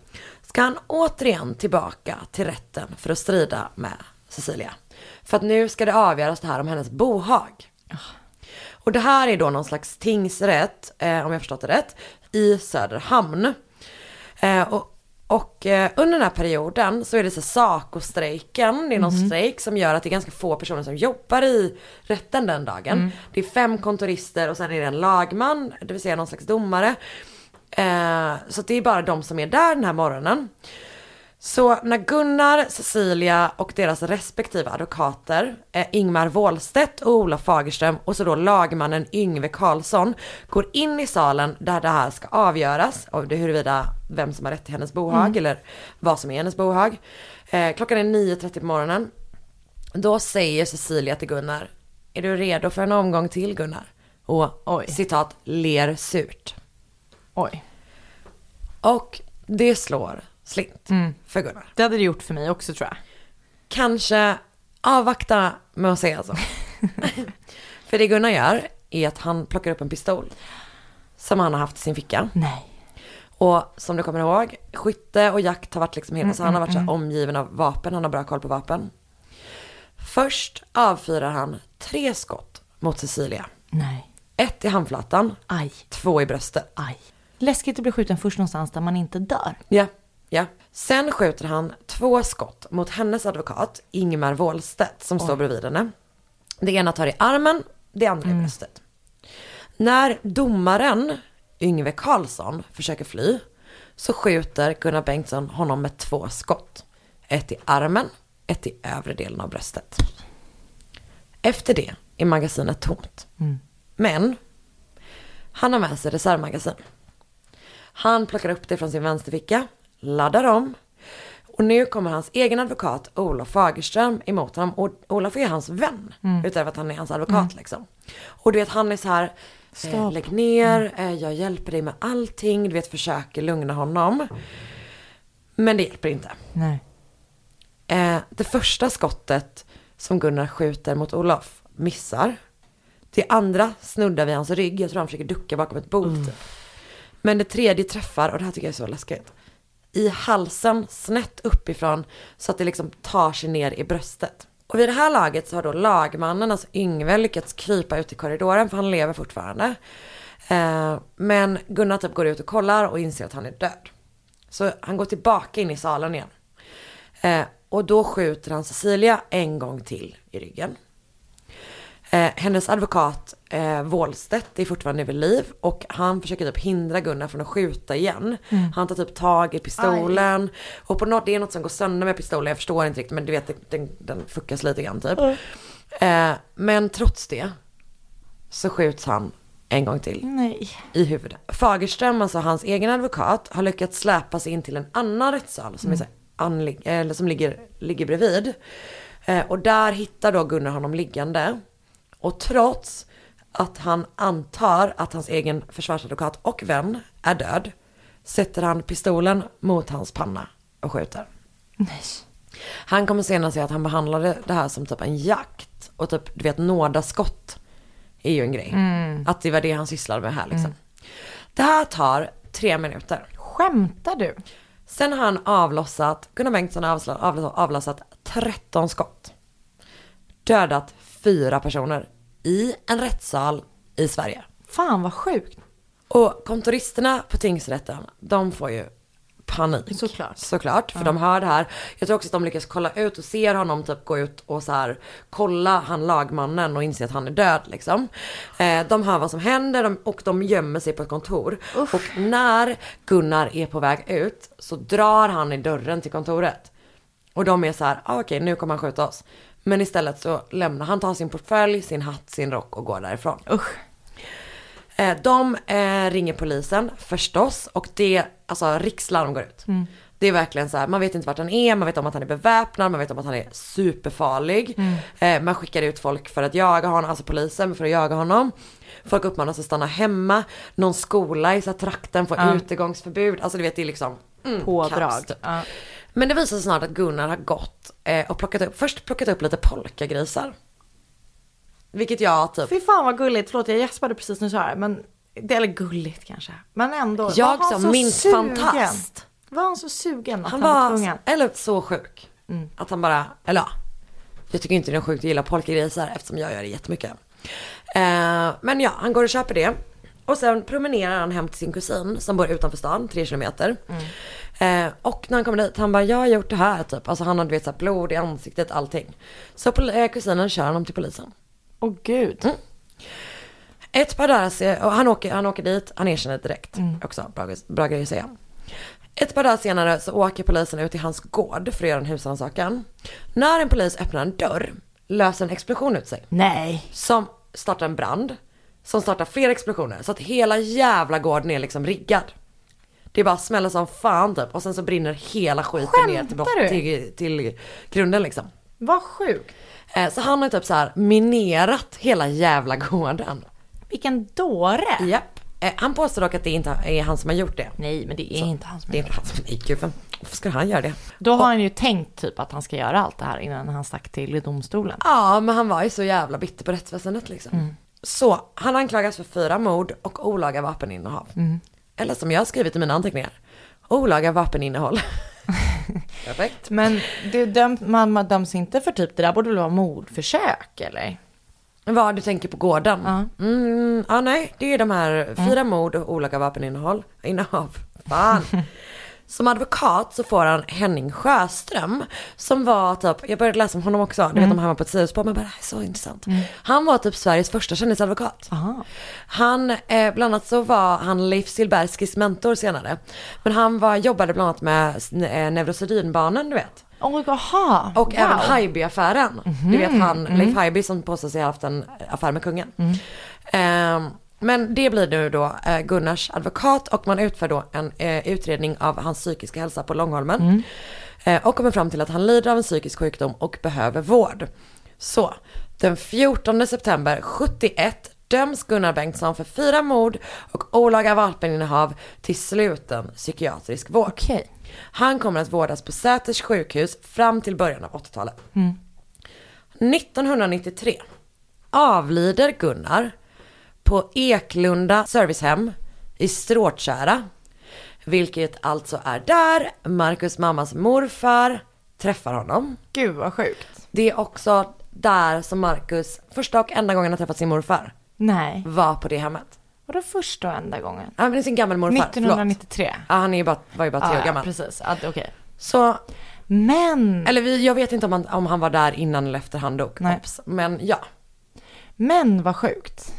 ska han återigen tillbaka till rätten för att strida med Cecilia. För att nu ska det avgöras det här om hennes bohag. Och det här är då någon slags tingsrätt, eh, om jag förstått det rätt, i Söderhamn. Eh, och och eh, under den här perioden så är det så SACO-strejken, det är någon strejk som gör att det är ganska få personer som jobbar i rätten den dagen. Det är fem kontorister och sen är det en lagman, det vill säga någon slags domare. Eh, så det är bara de som är där den här morgonen. Så när Gunnar, Cecilia och deras respektive advokater, eh, Ingmar Wåhlstedt och Olof Fagerström och så då lagmannen Yngve Karlsson går in i salen där det här ska avgöras, av det huruvida vem som har rätt till hennes bohag eller vad som är hennes bohag. Eh, klockan är 9.30 på morgonen. Då säger Cecilia till Gunnar, är du redo för en omgång till Gunnar? Och Oj. citat, ler surt. Oj. Och det slår slint för Gunnar. Det hade det gjort för mig också tror jag. kanske avvakta med att säga så. För det Gunnar gör är att han plockar upp en pistol som han har haft i sin ficka. Nej. Och som du kommer ihåg, skytte och jakt har varit liksom hela, så han har varit så här omgiven av vapen, han har bra koll på vapen. Först avfyrar han tre skott mot Cecilia. Nej. Ett i handflatan, Aj. två i bröstet. Aj. Läskigt att bli skjuten först någonstans där man inte dör. Ja, ja. Sen skjuter han två skott mot hennes advokat, Ingmar Wåhlstedt, som står bredvid henne. Det ena tar i armen, det andra i bröstet. När domaren, Yngve Karlsson, försöker fly, så skjuter Gunnar Bengtsson honom med två skott. Ett i armen, ett i övre delen av bröstet. Efter det är magasinet tomt. Men han har med sig reservmagasin. Han plockar upp det från sin vänsterficka, laddar om Och nu kommer hans egen advokat Olof Fagerström emot honom. Och Olof är hans vän. Utöver att han är hans advokat liksom. Och du vet han är så här, eh, lägg ner, eh, jag hjälper dig med allting. Du vet försöker lugna honom. Men det hjälper inte. Nej. Eh, det första skottet som Gunnar skjuter mot Olof missar. Det andra snuddar vid hans rygg. Jag tror han försöker ducka bakom ett bord. typ. Men det tredje träffar, och det här tycker jag är så läskigt. I halsen, snett uppifrån, så att det liksom tar sig ner i bröstet. Och vid det här laget så har då lagmannen, alltså Yngve, lyckats krypa ut i korridoren, för han lever fortfarande. Eh, men Gunnar typ går ut och kollar och inser att han är död. Så han går tillbaka in i salen igen. Eh, och då skjuter han Cecilia en gång till i ryggen. Eh, hennes advokat eh, Wåhlstedt är fortfarande vid liv och han försöker typ hindra Gunnar från att skjuta igen. Han tar typ tag i pistolen och på något, det är något som går sönder med pistolen, jag förstår inte riktigt men du vet den, den, fuckas lite grann typ. Eh, men trots det så skjuts han en gång till Nej. i huvudet. Fagerström, alltså hans egen advokat, har lyckats släpa sig in till en annan rättssal som, är så här anlig- eller som ligger, ligger bredvid. Eh, och där hittar då Gunnar honom liggande. Och trots att han antar att hans egen försvarsadvokat och vän är död, sätter han pistolen mot hans panna och skjuter. Nej. Han kommer senare säga att han behandlade det här som typ en jakt. Och typ, du vet, nådaskott är ju en grej. Att det var det han sysslade med här liksom. Det här tar tre minuter. Skämtar du? Sen har han avlossat, Gunnar Bengtsson har avlossat, avlossat 13 skott. Dödat fyra personer i en rättssal i Sverige. Fan vad sjukt. Och kontoristerna på tingsrätten, de får ju panik. Såklart. Såklart, för de hör det här. Jag tror också att de lyckas kolla ut och ser honom typ gå ut och så här kolla han lagmannen och inse att han är död liksom. Eh, de hör vad som händer de, och de gömmer sig på ett kontor. Och när Gunnar är på väg ut så drar han i dörren till kontoret. Och de är så här, ah, okej nu kommer han skjuta oss. Men istället så lämnar han, tar sin portfölj, sin hatt, sin rock och går därifrån. Usch. Eh, de eh, ringer polisen förstås och det, alltså rikslarm går ut. Det är verkligen så här, man vet inte vart han är, man vet om att han är beväpnad, man vet om att han är superfarlig. Eh, man skickar ut folk för att jaga honom, alltså polisen för att jaga honom. Folk uppmanas att stanna hemma, någon skola i så här, trakten får Ja. utegångsförbud. Alltså du vet det är liksom mm, Pådrag. kaos, typ. Men det visar sig snart att Gunnar har gått eh, och plockat upp, först plockat upp lite polkagrisar. Vilket jag typ Fy fan vad gulligt, förlåt jag gäspade precis du sa det. Men det är eller gulligt kanske. Men ändå. Jag som så minst fantast. Var han så sugen att Han han, var tvungen? eller så sjuk. Att han bara, eller ja. Jag tycker inte det är sjukt att gilla polkagrisar eftersom jag gör det jättemycket. Eh, men ja, han går och köper det. Och sen promenerar han hem till sin kusin som bor utanför stan, tre kilometer. Eh, och när han kommer dit, han bara, jag har gjort det här typ. Alltså han hade vet så här, blod i ansiktet, allting. Så eh, kusinen kör honom till polisen. Åh gud. Ett par dagar se- och han åker, han åker dit, han erkänner direkt. Också bra, bra grej att säga. Ett par dagar senare så åker polisen ut till hans gård för att göra en husrannsakan. När en polis öppnar en dörr löser en explosion ut sig. Nej. Som startar en brand. Som startar fler explosioner. Så att hela jävla gården är liksom riggad. Det bara smäller som fan typ. Och sen så brinner hela skiten ner till, Skämtar du? till, till grunden liksom. Vad sjukt. Eh, Så han har typ så här minerat hela jävla gården. Vilken dåre. Japp. Eh, Han påstår dock att det inte är han som har gjort det. Nej men det är inte han som Det är inte han som, gud, vem- varför ska han göra det? Då har han ju tänkt typ att han ska göra allt det här innan han stack till domstolen. Ja, men han var ju så jävla bitter på rättsväsendet liksom. Så, han anklagas för fyra mord och olaga vapeninnehav. Eller som jag har skrivit i mina anteckningar, olaga vapeninnehåll. Perfekt. Men det döm, man, man döms inte för typ, det där borde väl vara mordförsök eller? Vad du tänker på gården? Ja. Mm, ja, nej, det är de här fyra mord och olaga vapeninnehåll. Innehav. Fan. Som advokat så får han Henning Sjöström som var typ, jag började läsa om honom också, du vet om han var på ett sidospår, men bara det här är så intressant. Han var typ Sveriges första kändisadvokat. Aha. Han, eh, bland annat så var han Leif Silberskis mentor senare. Men han var, jobbade bland annat med eh, Neurosedynbarnen, du vet. Oj, jaha. Och wow. även Haijby-affären. Du vet han, Leif Haijby som påstår sig ha haft en affär med kungen. Ehm, men det blir nu då eh, Gunnars advokat och man utför då en eh, utredning av hans psykiska hälsa på Långholmen. eh, och kommer fram till att han lider av en psykisk sjukdom och behöver vård. Så, den 14 september 71 döms Gunnar Bengtsson för fyra mord och olaga vapeninnehav till sluten psykiatrisk vård. Okej. Han kommer att vårdas på Säters sjukhus fram till början av 80-talet. 1993 avlider Gunnar på Eklunda servicehem i Stråtjära. Vilket alltså är där Marcus mammas morfar träffar honom. Gud vad sjukt. Det är också där som Marcus första och enda gången har träffat sin morfar. Nej. Var på det hemmet. Vadå första och enda gången? Han är sin gammal morfar, förlåt. 1993. Ja, han är ju bara, var ju bara tre Ja, år ja, gammal. precis. Ja, det- Okej. Så, Men, eller vi, jag vet inte om han, om han var där innan eller efter han dog. Nej. Men ja. men vad sjukt.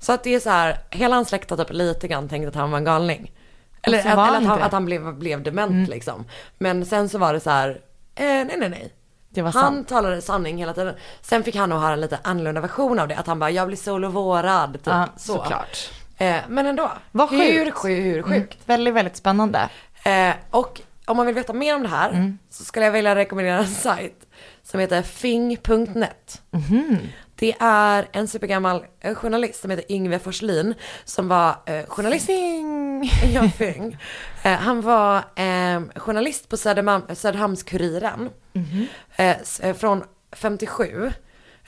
Så att det är så här, hela hans släkt har typ lite grann tänkt att han var en galning. Eller, att, eller han att, han, att han blev, blev dement liksom. Men sen så var det så här, eh, nej nej nej. Han sant. talade sanning hela tiden. Sen fick han nog höra en lite annorlunda version av det. Att han bara, jag blir solovårad. Typ. Ja, så. såklart. Eh, men ändå. Vad Hur, sjukt. sju, hur sjukt. Mm, väldigt, väldigt spännande. Eh, och om man vill veta mer om det här Mm. så skulle jag vilja rekommendera en sajt som heter fing.net. Mhm. Det är en supergammal eh, journalist som heter Yngve Forslin som var eh, journalist. Fing. Ja, Fing. Eh, han var eh, journalist på Södermalm, Söderhamns-Kuriren s- eh, från 57.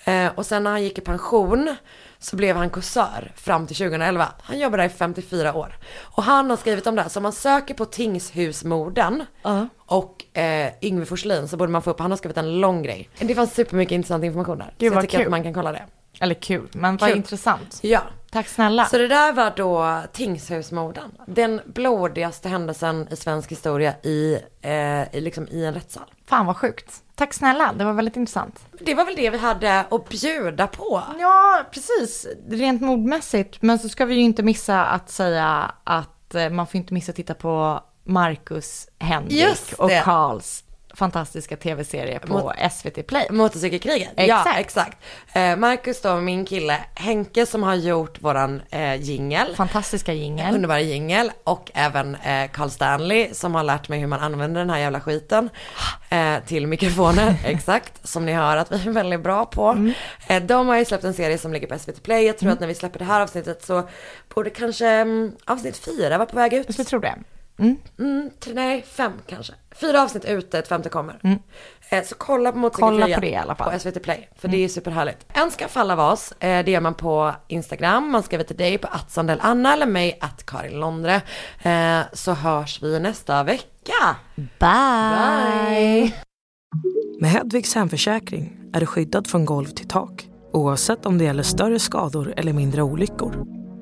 Eh, och sen när han gick i pension så blev han kursör fram till 2011. Han jobbade där i 54 år. Och han har skrivit om det här, så om man söker på Tingshusmorden Ja. och eh, Yngve Forslin så borde man få upp, han har skrivit en lång grej. Det fanns supermycket intressant information där. Gud, så jag tycker kul. att man kan kolla det. Eller kul, men vad Kul. intressant. Ja. Tack snälla. Så det där var då Tingshusmorden. Den blodigaste händelsen i svensk historia i, eh, liksom i en rättssal. Fan vad sjukt. Tack snälla, det var väldigt intressant. Det var väl det vi hade att bjuda på. Ja, precis. Rent mordmässigt. Men så ska vi ju inte missa att säga att eh, man får inte missa att titta på Marcus, Henrik och. Karls fantastiska tv-serie på Mot- SVT Play. Motorcykelkriget. Ja, Exakt. Eh, Marcus då, min kille Henke som har gjort våran eh, jingel. Fantastiska jingel. Underbara jingel och även eh, Carl Stanley som har lärt mig hur man använder den här jävla skiten eh, till mikrofoner, exakt, som ni hör att vi är väldigt bra på. Mm. Eh, de har ju släppt en serie som ligger på SVT Play, jag tror att när vi släpper det här avsnittet så borde kanske mm, avsnitt fyra vara på väg ut. Jag skulle tro det. Mm, tre, nej, fem kanske. Fyra avsnitt ute, ett femte kommer. Eh, så kolla på Motorcykelkriget Mm. Kolla på det i alla fall. Mm. På SVT Play, för det är superhärligt. Önska fall av oss, eh, det gör man på Instagram. Man skriver till dig på att Sandell Anna eller mig att Karin Londre. Eh, så hörs vi nästa vecka. Bye! Med Hedvigs hemförsäkring är du skyddad från golv till tak oavsett om det gäller större skador eller mindre olyckor.